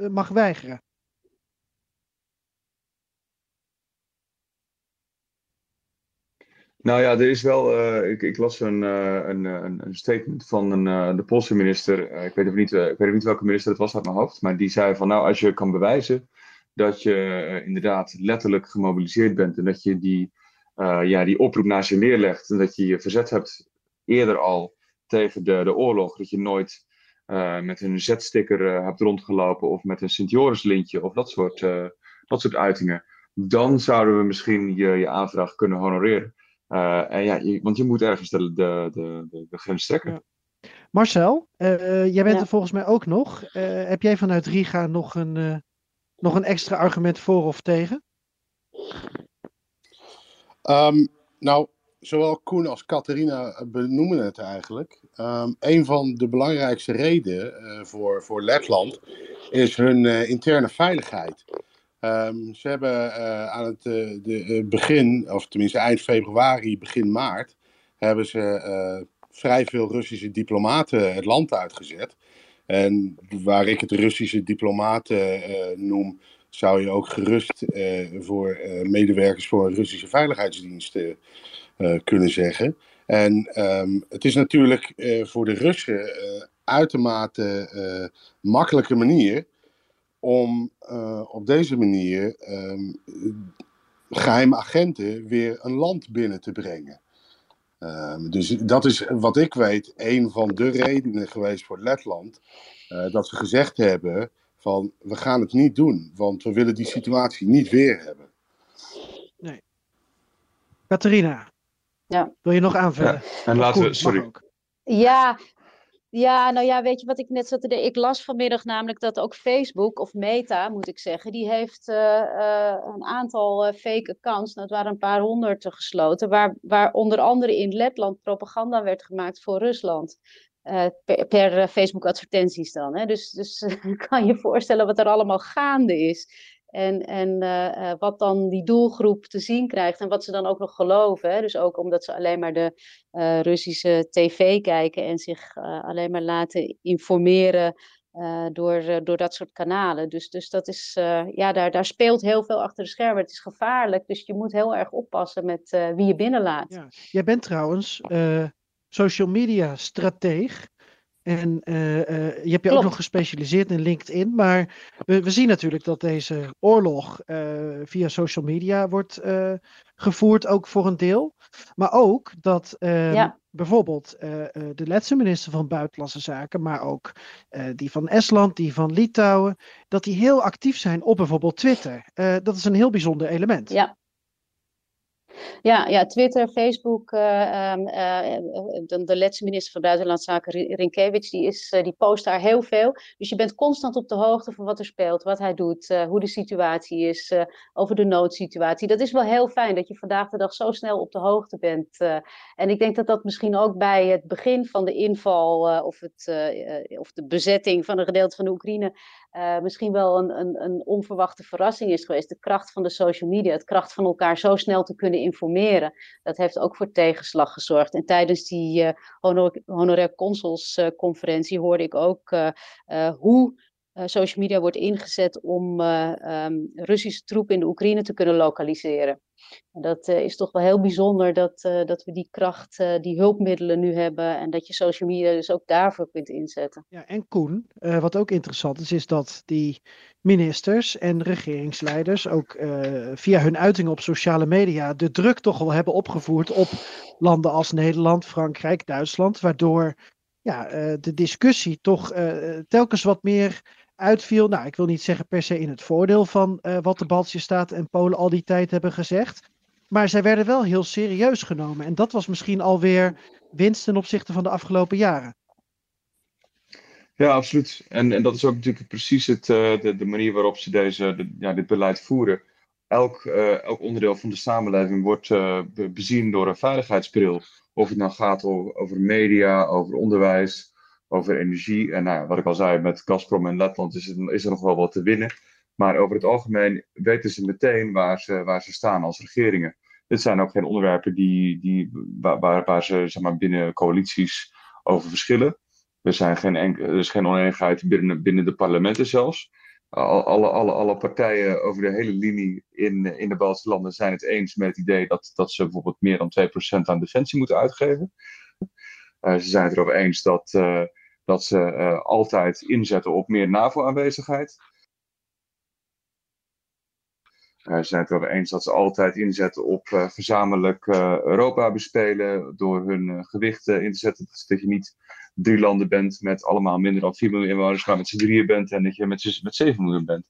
mag weigeren. Nou ja, er is wel. Uh, ik, ik, las een, uh, een, een, een, statement van een, de Poolse minister. ik, weet niet, ik weet niet welke minister het was uit mijn hoofd. Maar die zei van nou, als je kan bewijzen dat je inderdaad letterlijk gemobiliseerd bent. En dat je die, ja, die oproep naast je neerlegt. En dat je je verzet hebt eerder al tegen de, de oorlog. Dat je nooit met een zetsticker hebt rondgelopen. Of met een Sint-Joris-lintje of dat soort, dat soort uitingen. Dan zouden we misschien je, je aanvraag kunnen honoreren. Uh, en ja, want je moet ergens de, de, de, de grens trekken. Marcel, uh, jij bent er volgens mij ook nog. Uh, heb jij vanuit Riga nog een, nog een extra argument voor of tegen? Um, nou, zowel Koen als Catharina benoemen het eigenlijk. Um, een van de belangrijkste redenen voor, voor Letland is hun interne veiligheid. Ehm, ze hebben aan het de, begin, of tenminste eind februari, begin maart, hebben ze vrij veel Russische diplomaten het land uitgezet. En waar ik het Russische diplomaten noem, zou je ook gerust voor medewerkers voor een Russische veiligheidsdienst kunnen zeggen. En ehm, het is natuurlijk voor de Russen uitermate makkelijke manier om uh, op deze manier um, geheime agenten weer een land binnen te brengen. Um, dus dat is wat ik weet een van de redenen geweest voor Letland. Uh, dat ze gezegd hebben van we gaan het niet doen, want we willen die situatie niet weer hebben. Nee. Catharina, ja. wil je nog aanvullen? Ja, en laten we, sorry. Ja, ja, nou ja, weet je wat ik net zat te denken? Ik las vanmiddag namelijk dat ook Facebook, of Meta moet ik zeggen, die heeft uh, uh, een aantal uh, fake accounts, nou, het waren een paar honderd gesloten, waar, waar onder andere in Letland propaganda werd gemaakt voor Rusland. per, per Facebook advertenties dan. Hè? Dus, dus kan je voorstellen wat er allemaal gaande is. En, en uh, wat dan die doelgroep te zien krijgt en wat ze dan ook nog geloven. Hè? Dus ook omdat ze alleen maar de uh, Russische tv kijken en zich alleen maar laten informeren door, door dat soort kanalen. Dus, dus dat is, ja, daar, daar speelt heel veel achter de schermen. Het is gevaarlijk, dus je moet heel erg oppassen met wie je binnenlaat. Ja. Jij bent trouwens social media strateeg. En uh, uh, je hebt je ook nog gespecialiseerd in LinkedIn. Maar we, we zien natuurlijk dat deze oorlog uh, via social media wordt gevoerd, ook voor een deel. Maar ook dat ehm, ja. bijvoorbeeld de laatste minister van Buitenlandse Zaken, maar ook die van Estland, die van Litouwen, dat die heel actief zijn op bijvoorbeeld Twitter. dat is een heel bijzonder element. Ja. Ja, ja Twitter, Facebook. Uh, de, de laatste minister van Buitenlandse Zaken, Rinkevich, die, is, die post daar heel veel. Dus je bent constant op de hoogte van wat er speelt, wat hij doet, hoe de situatie is, over de noodsituatie. Dat is wel heel fijn dat je vandaag de dag zo snel op de hoogte bent. en ik denk dat dat misschien ook bij het begin van de inval of, het, of de bezetting van een gedeelte van de Oekraïne uh, misschien wel een, een, een, onverwachte verrassing is geweest. De kracht van de social media, het kracht van elkaar zo snel te kunnen informeren, dat heeft ook voor tegenslag gezorgd. En tijdens die uh, honor, honorair consulsconferentie uh, hoorde ik ook hoe social media wordt ingezet om um, Russische troepen in de Oekraïne te kunnen lokaliseren. En dat uh, is toch wel heel bijzonder dat, dat we die kracht, die hulpmiddelen nu hebben en dat je social media dus ook daarvoor kunt inzetten. Ja, en Koen, wat ook interessant is, is dat die ministers en regeringsleiders ook via hun uitingen op sociale media de druk toch wel hebben opgevoerd op landen als Nederland, Frankrijk, Duitsland, waardoor ja, de discussie toch telkens wat meer uitviel. Nou, ik wil niet zeggen per se in het voordeel van uh, wat de Baltische Staten en Polen al die tijd hebben gezegd. Maar zij werden wel heel serieus genomen. En dat was misschien alweer winst ten opzichte van de afgelopen jaren. Ja, absoluut. En, en dat is ook natuurlijk precies het, uh, de, manier waarop ze deze, de, ja, dit beleid voeren. Elk, uh, elk onderdeel van de samenleving wordt bezien door een veiligheidsbril. Of het nou gaat over, over media, over onderwijs, over energie. En nou, wat ik al zei, met Gazprom en Letland is, het, is er nog wel wat te winnen. Maar over het algemeen weten ze meteen waar ze, waar ze staan als regeringen. Dit zijn ook geen onderwerpen die, die, waar, ze zeg maar, binnen coalities over verschillen. Er, zijn geen er is geen oneenigheid binnen, binnen de parlementen zelfs. Alle, alle, alle partijen over de hele linie in, in de Baltische landen zijn het eens met het idee dat, dat ze bijvoorbeeld meer dan 2% aan defensie moeten uitgeven. Uh, ze zijn het erover eens dat, uh, dat ze uh, altijd inzetten op meer NAVO-aanwezigheid. ze zijn het erover eens dat ze altijd inzetten op gezamenlijk Europa bespelen. Door hun gewicht in te zetten. Dat je niet drie landen bent met allemaal minder dan 4 miljoen inwoners, maar met z'n drieën bent en dat je met, met 7 miljoen bent.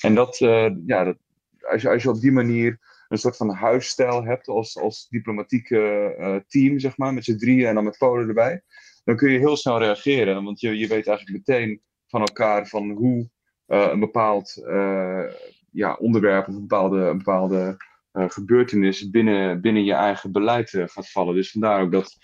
En dat, ja, dat, als, je, als je op die manier een soort van huisstijl hebt als, als diplomatieke uh, team, zeg maar, met z'n drieën en dan met Polen erbij, dan kun je heel snel reageren. Want je, je weet eigenlijk meteen van elkaar van hoe uh, een bepaald uh, ja, onderwerp of een bepaalde, een bepaalde gebeurtenis binnen, binnen je eigen beleid gaat vallen. Dus vandaar ook dat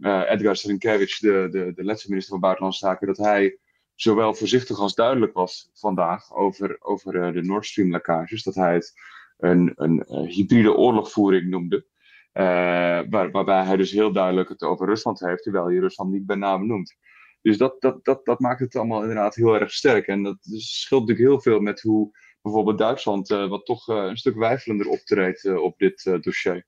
Edgar Sarinkevich, de, de, de minister van Buitenlandse Zaken, dat hij zowel voorzichtig als duidelijk was vandaag over, over de Nord Stream lekkages. Dat hij het een, een hybride oorlogvoering noemde. Waar, waarbij hij dus heel duidelijk het over Rusland heeft, terwijl hij Rusland niet bij naam noemt. Dus dat, dat, dat, dat maakt het allemaal inderdaad heel erg sterk. En dat scheelt natuurlijk heel veel met hoe bijvoorbeeld Duitsland, wat toch een stuk wijfelender optreedt op dit dossier.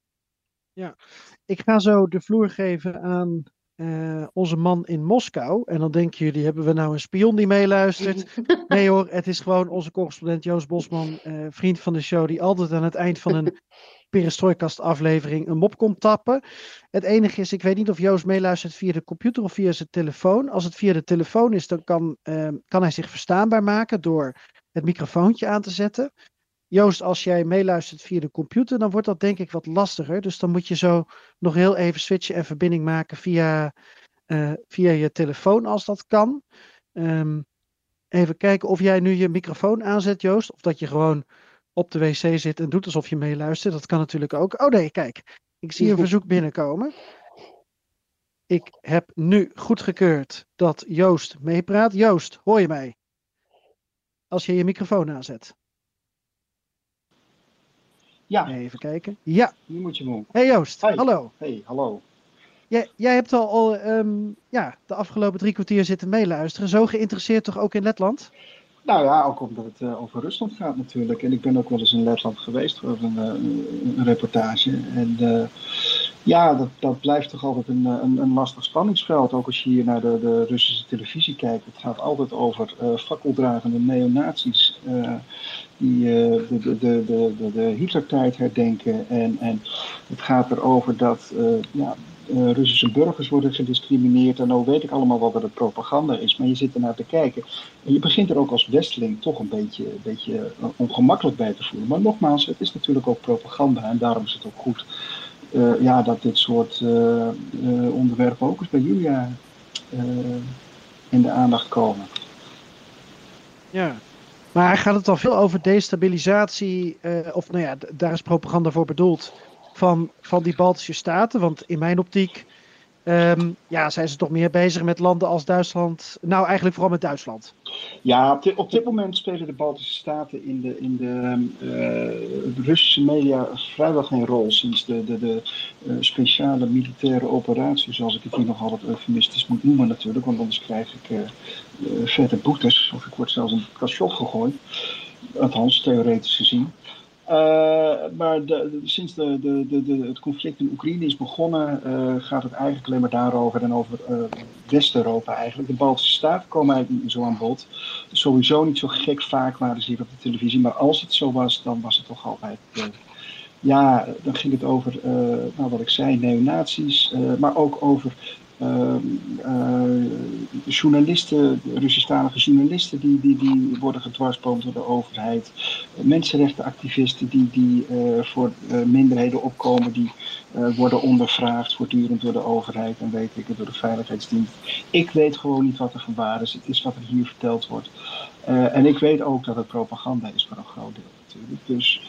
Ja, ik ga zo de vloer geven aan uh, onze man in Moskou. En dan denken jullie, hebben we nou een spion die meeluistert? Nee hoor, het is gewoon onze correspondent Joost Bosman, uh, vriend van de show, die altijd aan het eind van een perestrooikast aflevering een mop komt tappen. Het enige is, ik weet niet of Joost meeluistert via de computer of via zijn telefoon. Als het via de telefoon is, dan kan, uh, kan hij zich verstaanbaar maken door het microfoontje aan te zetten. Joost, als jij meeluistert via de computer, dan wordt dat denk ik wat lastiger. Dus dan moet je zo nog heel even switchen en verbinding maken via, uh, via je telefoon als dat kan. Um, even kijken of jij nu je microfoon aanzet, Joost. Of dat je gewoon op de wc zit en doet alsof je meeluistert. Dat kan natuurlijk ook. Oh nee, kijk. Ik zie een verzoek binnenkomen. Ik heb nu goedgekeurd dat Joost meepraat. Joost, hoor je mij? Als je je microfoon aanzet. Ja. Even kijken. Ja. Nu moet je me Hey Joost, Hi. hallo. Hey, hallo. Jij, jij hebt al, al um, ja, de afgelopen drie kwartier zitten meeluisteren. Zo geïnteresseerd toch ook in Letland? Nou ja, ook omdat het uh, over Rusland gaat natuurlijk. En ik ben ook wel eens in Letland geweest voor een, uh, een reportage. En uh, ja, dat, dat blijft toch altijd een, een, een, lastig spanningsveld. Ook als je hier naar de, de Russische televisie kijkt. Het gaat altijd over fakkeldragende neonazies die de, de, de, de, de Hitlertijd herdenken. En, en het gaat erover dat ja, uh, Russische burgers worden gediscrimineerd. En nou weet ik allemaal wel dat het propaganda is. Maar je zit ernaar te kijken. En je begint er ook als westeling toch een beetje, beetje ongemakkelijk bij te voelen. Maar nogmaals, het is natuurlijk ook propaganda. En daarom is het ook goed uh, ja, dat dit soort onderwerpen ook eens bij Julia in de aandacht komen. Ja, maar gaat het al veel over destabilisatie? of nou ja, daar is propaganda voor bedoeld van, van die Baltische staten? Want in mijn optiek um, ja, zijn ze toch meer bezig met landen als Duitsland. Nou, eigenlijk vooral met Duitsland. Ja, op dit, op dit moment spelen de Baltische staten in de, in de uh, Russische media vrijwel geen rol. Sinds de, de, de uh, speciale militaire operatie, zoals ik het hier nog altijd eufemistisch moet noemen natuurlijk. Want anders krijg ik uh, vette boetes of ik word zelfs in het kastjof gegooid. Althans, theoretisch gezien. Uh, maar de, sinds de, de, het conflict in Oekraïne is begonnen, uh, gaat het eigenlijk alleen maar daarover en over uh, West-Europa eigenlijk. De Baltische Staten komen eigenlijk niet zo aan bod. Sowieso niet zo gek vaak waren ze hier op de televisie. Maar als het zo was, dan was het toch altijd. ja, dan ging het over, nou wat ik zei, neonazies, maar ook over journalisten, Russisch-talige journalisten, die, die, die worden gedwarsboomd door de overheid. Mensenrechtenactivisten die, die uh, voor minderheden opkomen, die worden ondervraagd voortdurend door de overheid en weet ik het, door de veiligheidsdienst. Ik weet gewoon niet wat er van is. Het is wat er hier verteld wordt. en ik weet ook dat het propaganda is voor een groot deel natuurlijk. Dus,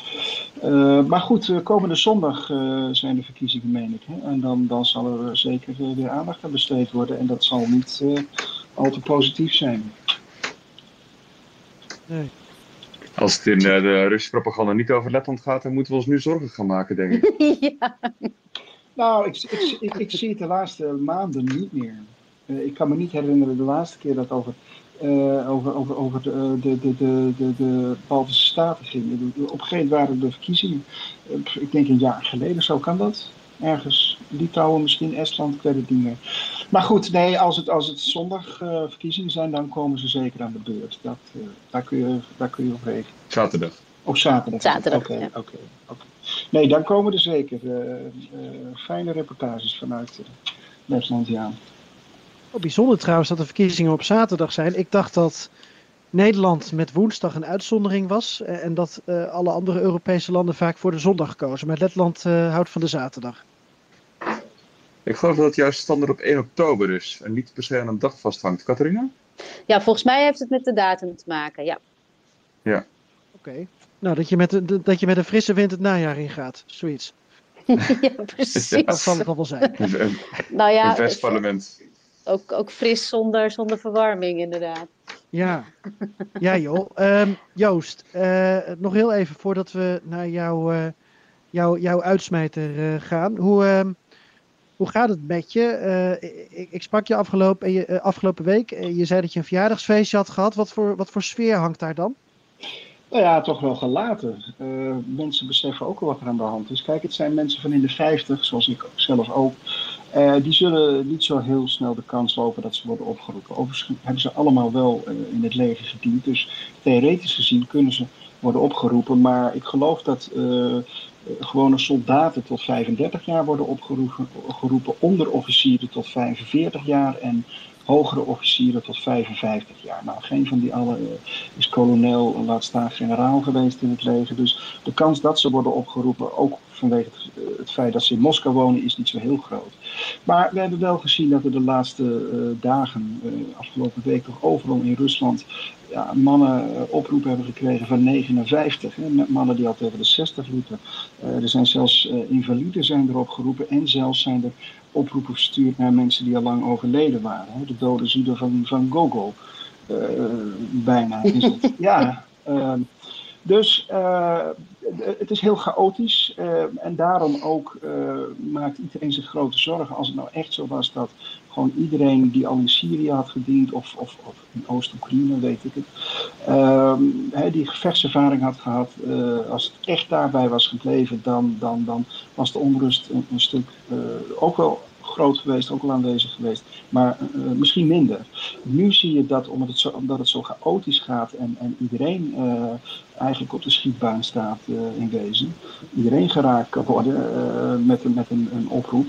uh, maar goed, komende zondag uh, zijn de verkiezingen, meen ik. Hè? En dan, dan zal er zeker weer aandacht aan besteed worden. En dat zal niet uh, al te positief zijn. Nee. Als het in de Russische propaganda niet over Letland gaat, dan moeten we ons nu zorgen gaan maken, denk ik. ja. Nou, ik, ik, ik, ik, zie het de laatste maanden niet meer. ik kan me niet herinneren de laatste keer dat over uh, over, over, over de, de, de, de, de, de Baltische Staten ging. Op een gegeven moment waren de verkiezingen, ik denk een jaar geleden, zo kan dat. Ergens, Litouwen, misschien Estland, ik weet het niet meer. Maar goed, nee, als het, als het zondag uh, verkiezingen zijn, dan komen ze zeker aan de beurt. Dat, uh, daar, kun je, daar kun je op rekenen. Zaterdag. Op zaterdag. Zaterdag, Oké, ja. oké. Nee, dan komen er zeker fijne reportages vanuit Letland, ja. Oh, bijzonder trouwens dat de verkiezingen op zaterdag zijn. Ik dacht dat Nederland met woensdag een uitzondering was. En dat uh, alle andere Europese landen vaak voor de zondag kozen. Maar Letland uh, houdt van de zaterdag. Ik geloof dat het juist standaard op 1 oktober is. En niet per se aan een dag vasthangt. Catharina? Ja, volgens mij heeft het met de datum te maken, ja. Ja. Oké. Okay. Nou, dat je, met de, dat je met een frisse wind het najaar ingaat. Zoiets. ja, precies. Dat zal het wel zijn. Een, nou ja, een vestparlement. Ook, ook fris zonder, zonder verwarming, inderdaad. Ja, ja joh. Ehm, Joost, eh, nog heel even voordat we naar jouw, uh, jouw, jouw uitsmijter uh, gaan. Hoe, ehm, hoe gaat het met je? Ik, ik, sprak je afgelopen, je, afgelopen week. je zei dat je een verjaardagsfeestje had gehad. Wat voor, wat voor sfeer hangt daar dan? Nou ja, toch wel gelaten. mensen beseffen ook wel wat er aan de hand is. Kijk, het zijn mensen van in de 50, zoals ik zelf ook. Uh, die zullen niet zo heel snel de kans lopen dat ze worden opgeroepen. Overigens hebben ze allemaal wel uh, in het leger gediend. Dus theoretisch gezien kunnen ze worden opgeroepen. Maar ik geloof dat uh, gewone soldaten tot 35 jaar worden opgeroepen. Onderofficieren tot 45 jaar. En hogere officieren tot 55 jaar. Nou, geen van die allen is kolonel, laat staan generaal geweest in het leger. Dus de kans dat ze worden opgeroepen, ook vanwege het, het feit dat ze in Moskou wonen, is niet zo heel groot. Maar we hebben wel gezien dat er de laatste uh, dagen, uh, afgelopen week toch overal in Rusland, ja, mannen oproepen hebben gekregen van 59. Hè, mannen die al tegen de 60 liepen. er zijn zelfs invaliden zijn erop geroepen en zelfs zijn er oproepen gestuurd naar mensen die al lang overleden waren. Hè, de dode zieden van, van Gogol. bijna is het. ja. Ehm, dus het is heel chaotisch uh, en daarom ook uh, maakt iedereen zich grote zorgen. Als het nou echt zo was dat gewoon iedereen die al in Syrië had gediend of, of, of in Oost-Oekraïne, weet ik het, uh, die gevechtservaring had gehad, als het echt daarbij was gebleven, dan, dan, dan was de onrust een, een stuk ook wel groot geweest, ook al aanwezig geweest, maar uh, misschien minder. Nu zie je dat omdat het zo, omdat het zo chaotisch gaat en, en iedereen uh, eigenlijk op de schietbaan staat uh, in wezen, iedereen geraakt kan worden met, met een, een oproep,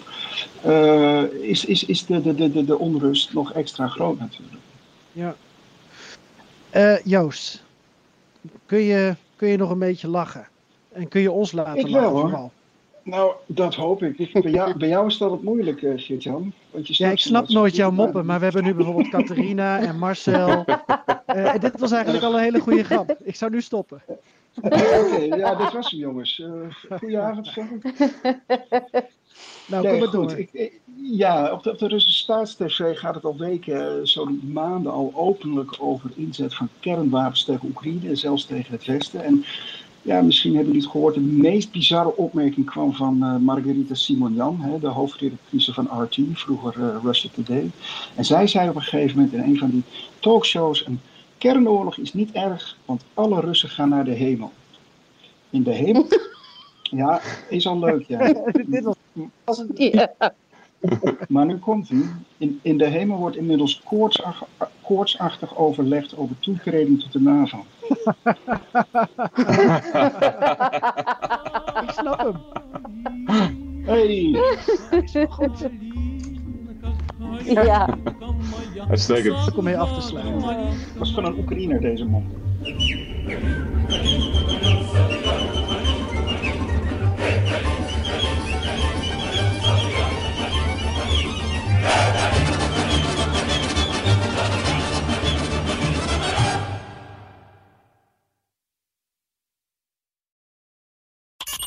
is, is, is de, de, de, de onrust nog extra groot natuurlijk. Ja. Joost, kun je, kun je nog een beetje lachen? En kun je ons laten Ik lachen wel, vooral? Nou, dat hoop ik. Bij jou, bij jou is dat het moeilijk, uh, Geert-Jan. Ja, ik snap nooit jouw moppen, maar we hebben nu bijvoorbeeld Catharina en Marcel. Uh, en dit was eigenlijk al een hele goede grap. Ik zou nu stoppen. Oké, okay, ja, dit was hem, jongens. Uh, goedenavond, Frank. Nou, nee, kom maar door. Ik, ik, ja, op de, op de Russische staatstv gaat het al weken, zo maanden al openlijk over inzet van kernwapens tegen Oekraïne en zelfs tegen het Westen. En ja, misschien hebben jullie het gehoord. De meest bizarre opmerking kwam van uh, Margarita Simonjan, hè, de hoofdredactrice van RT, vroeger uh, Russia Today. En zij zei op een gegeven moment in een van die talkshows: een kernoorlog is niet erg, want alle Russen gaan naar de hemel. In de hemel? Ja, is al leuk, ja. Dit was Ja. Maar nu komt u. In, in de hemel wordt inmiddels koortsach, koortsachtig overlegd over toetreding tot de NAVO. Ik snap hem. Hey, ja. Uitstekend. Ook om mee af te sluiten. was van een Oekraïner deze man.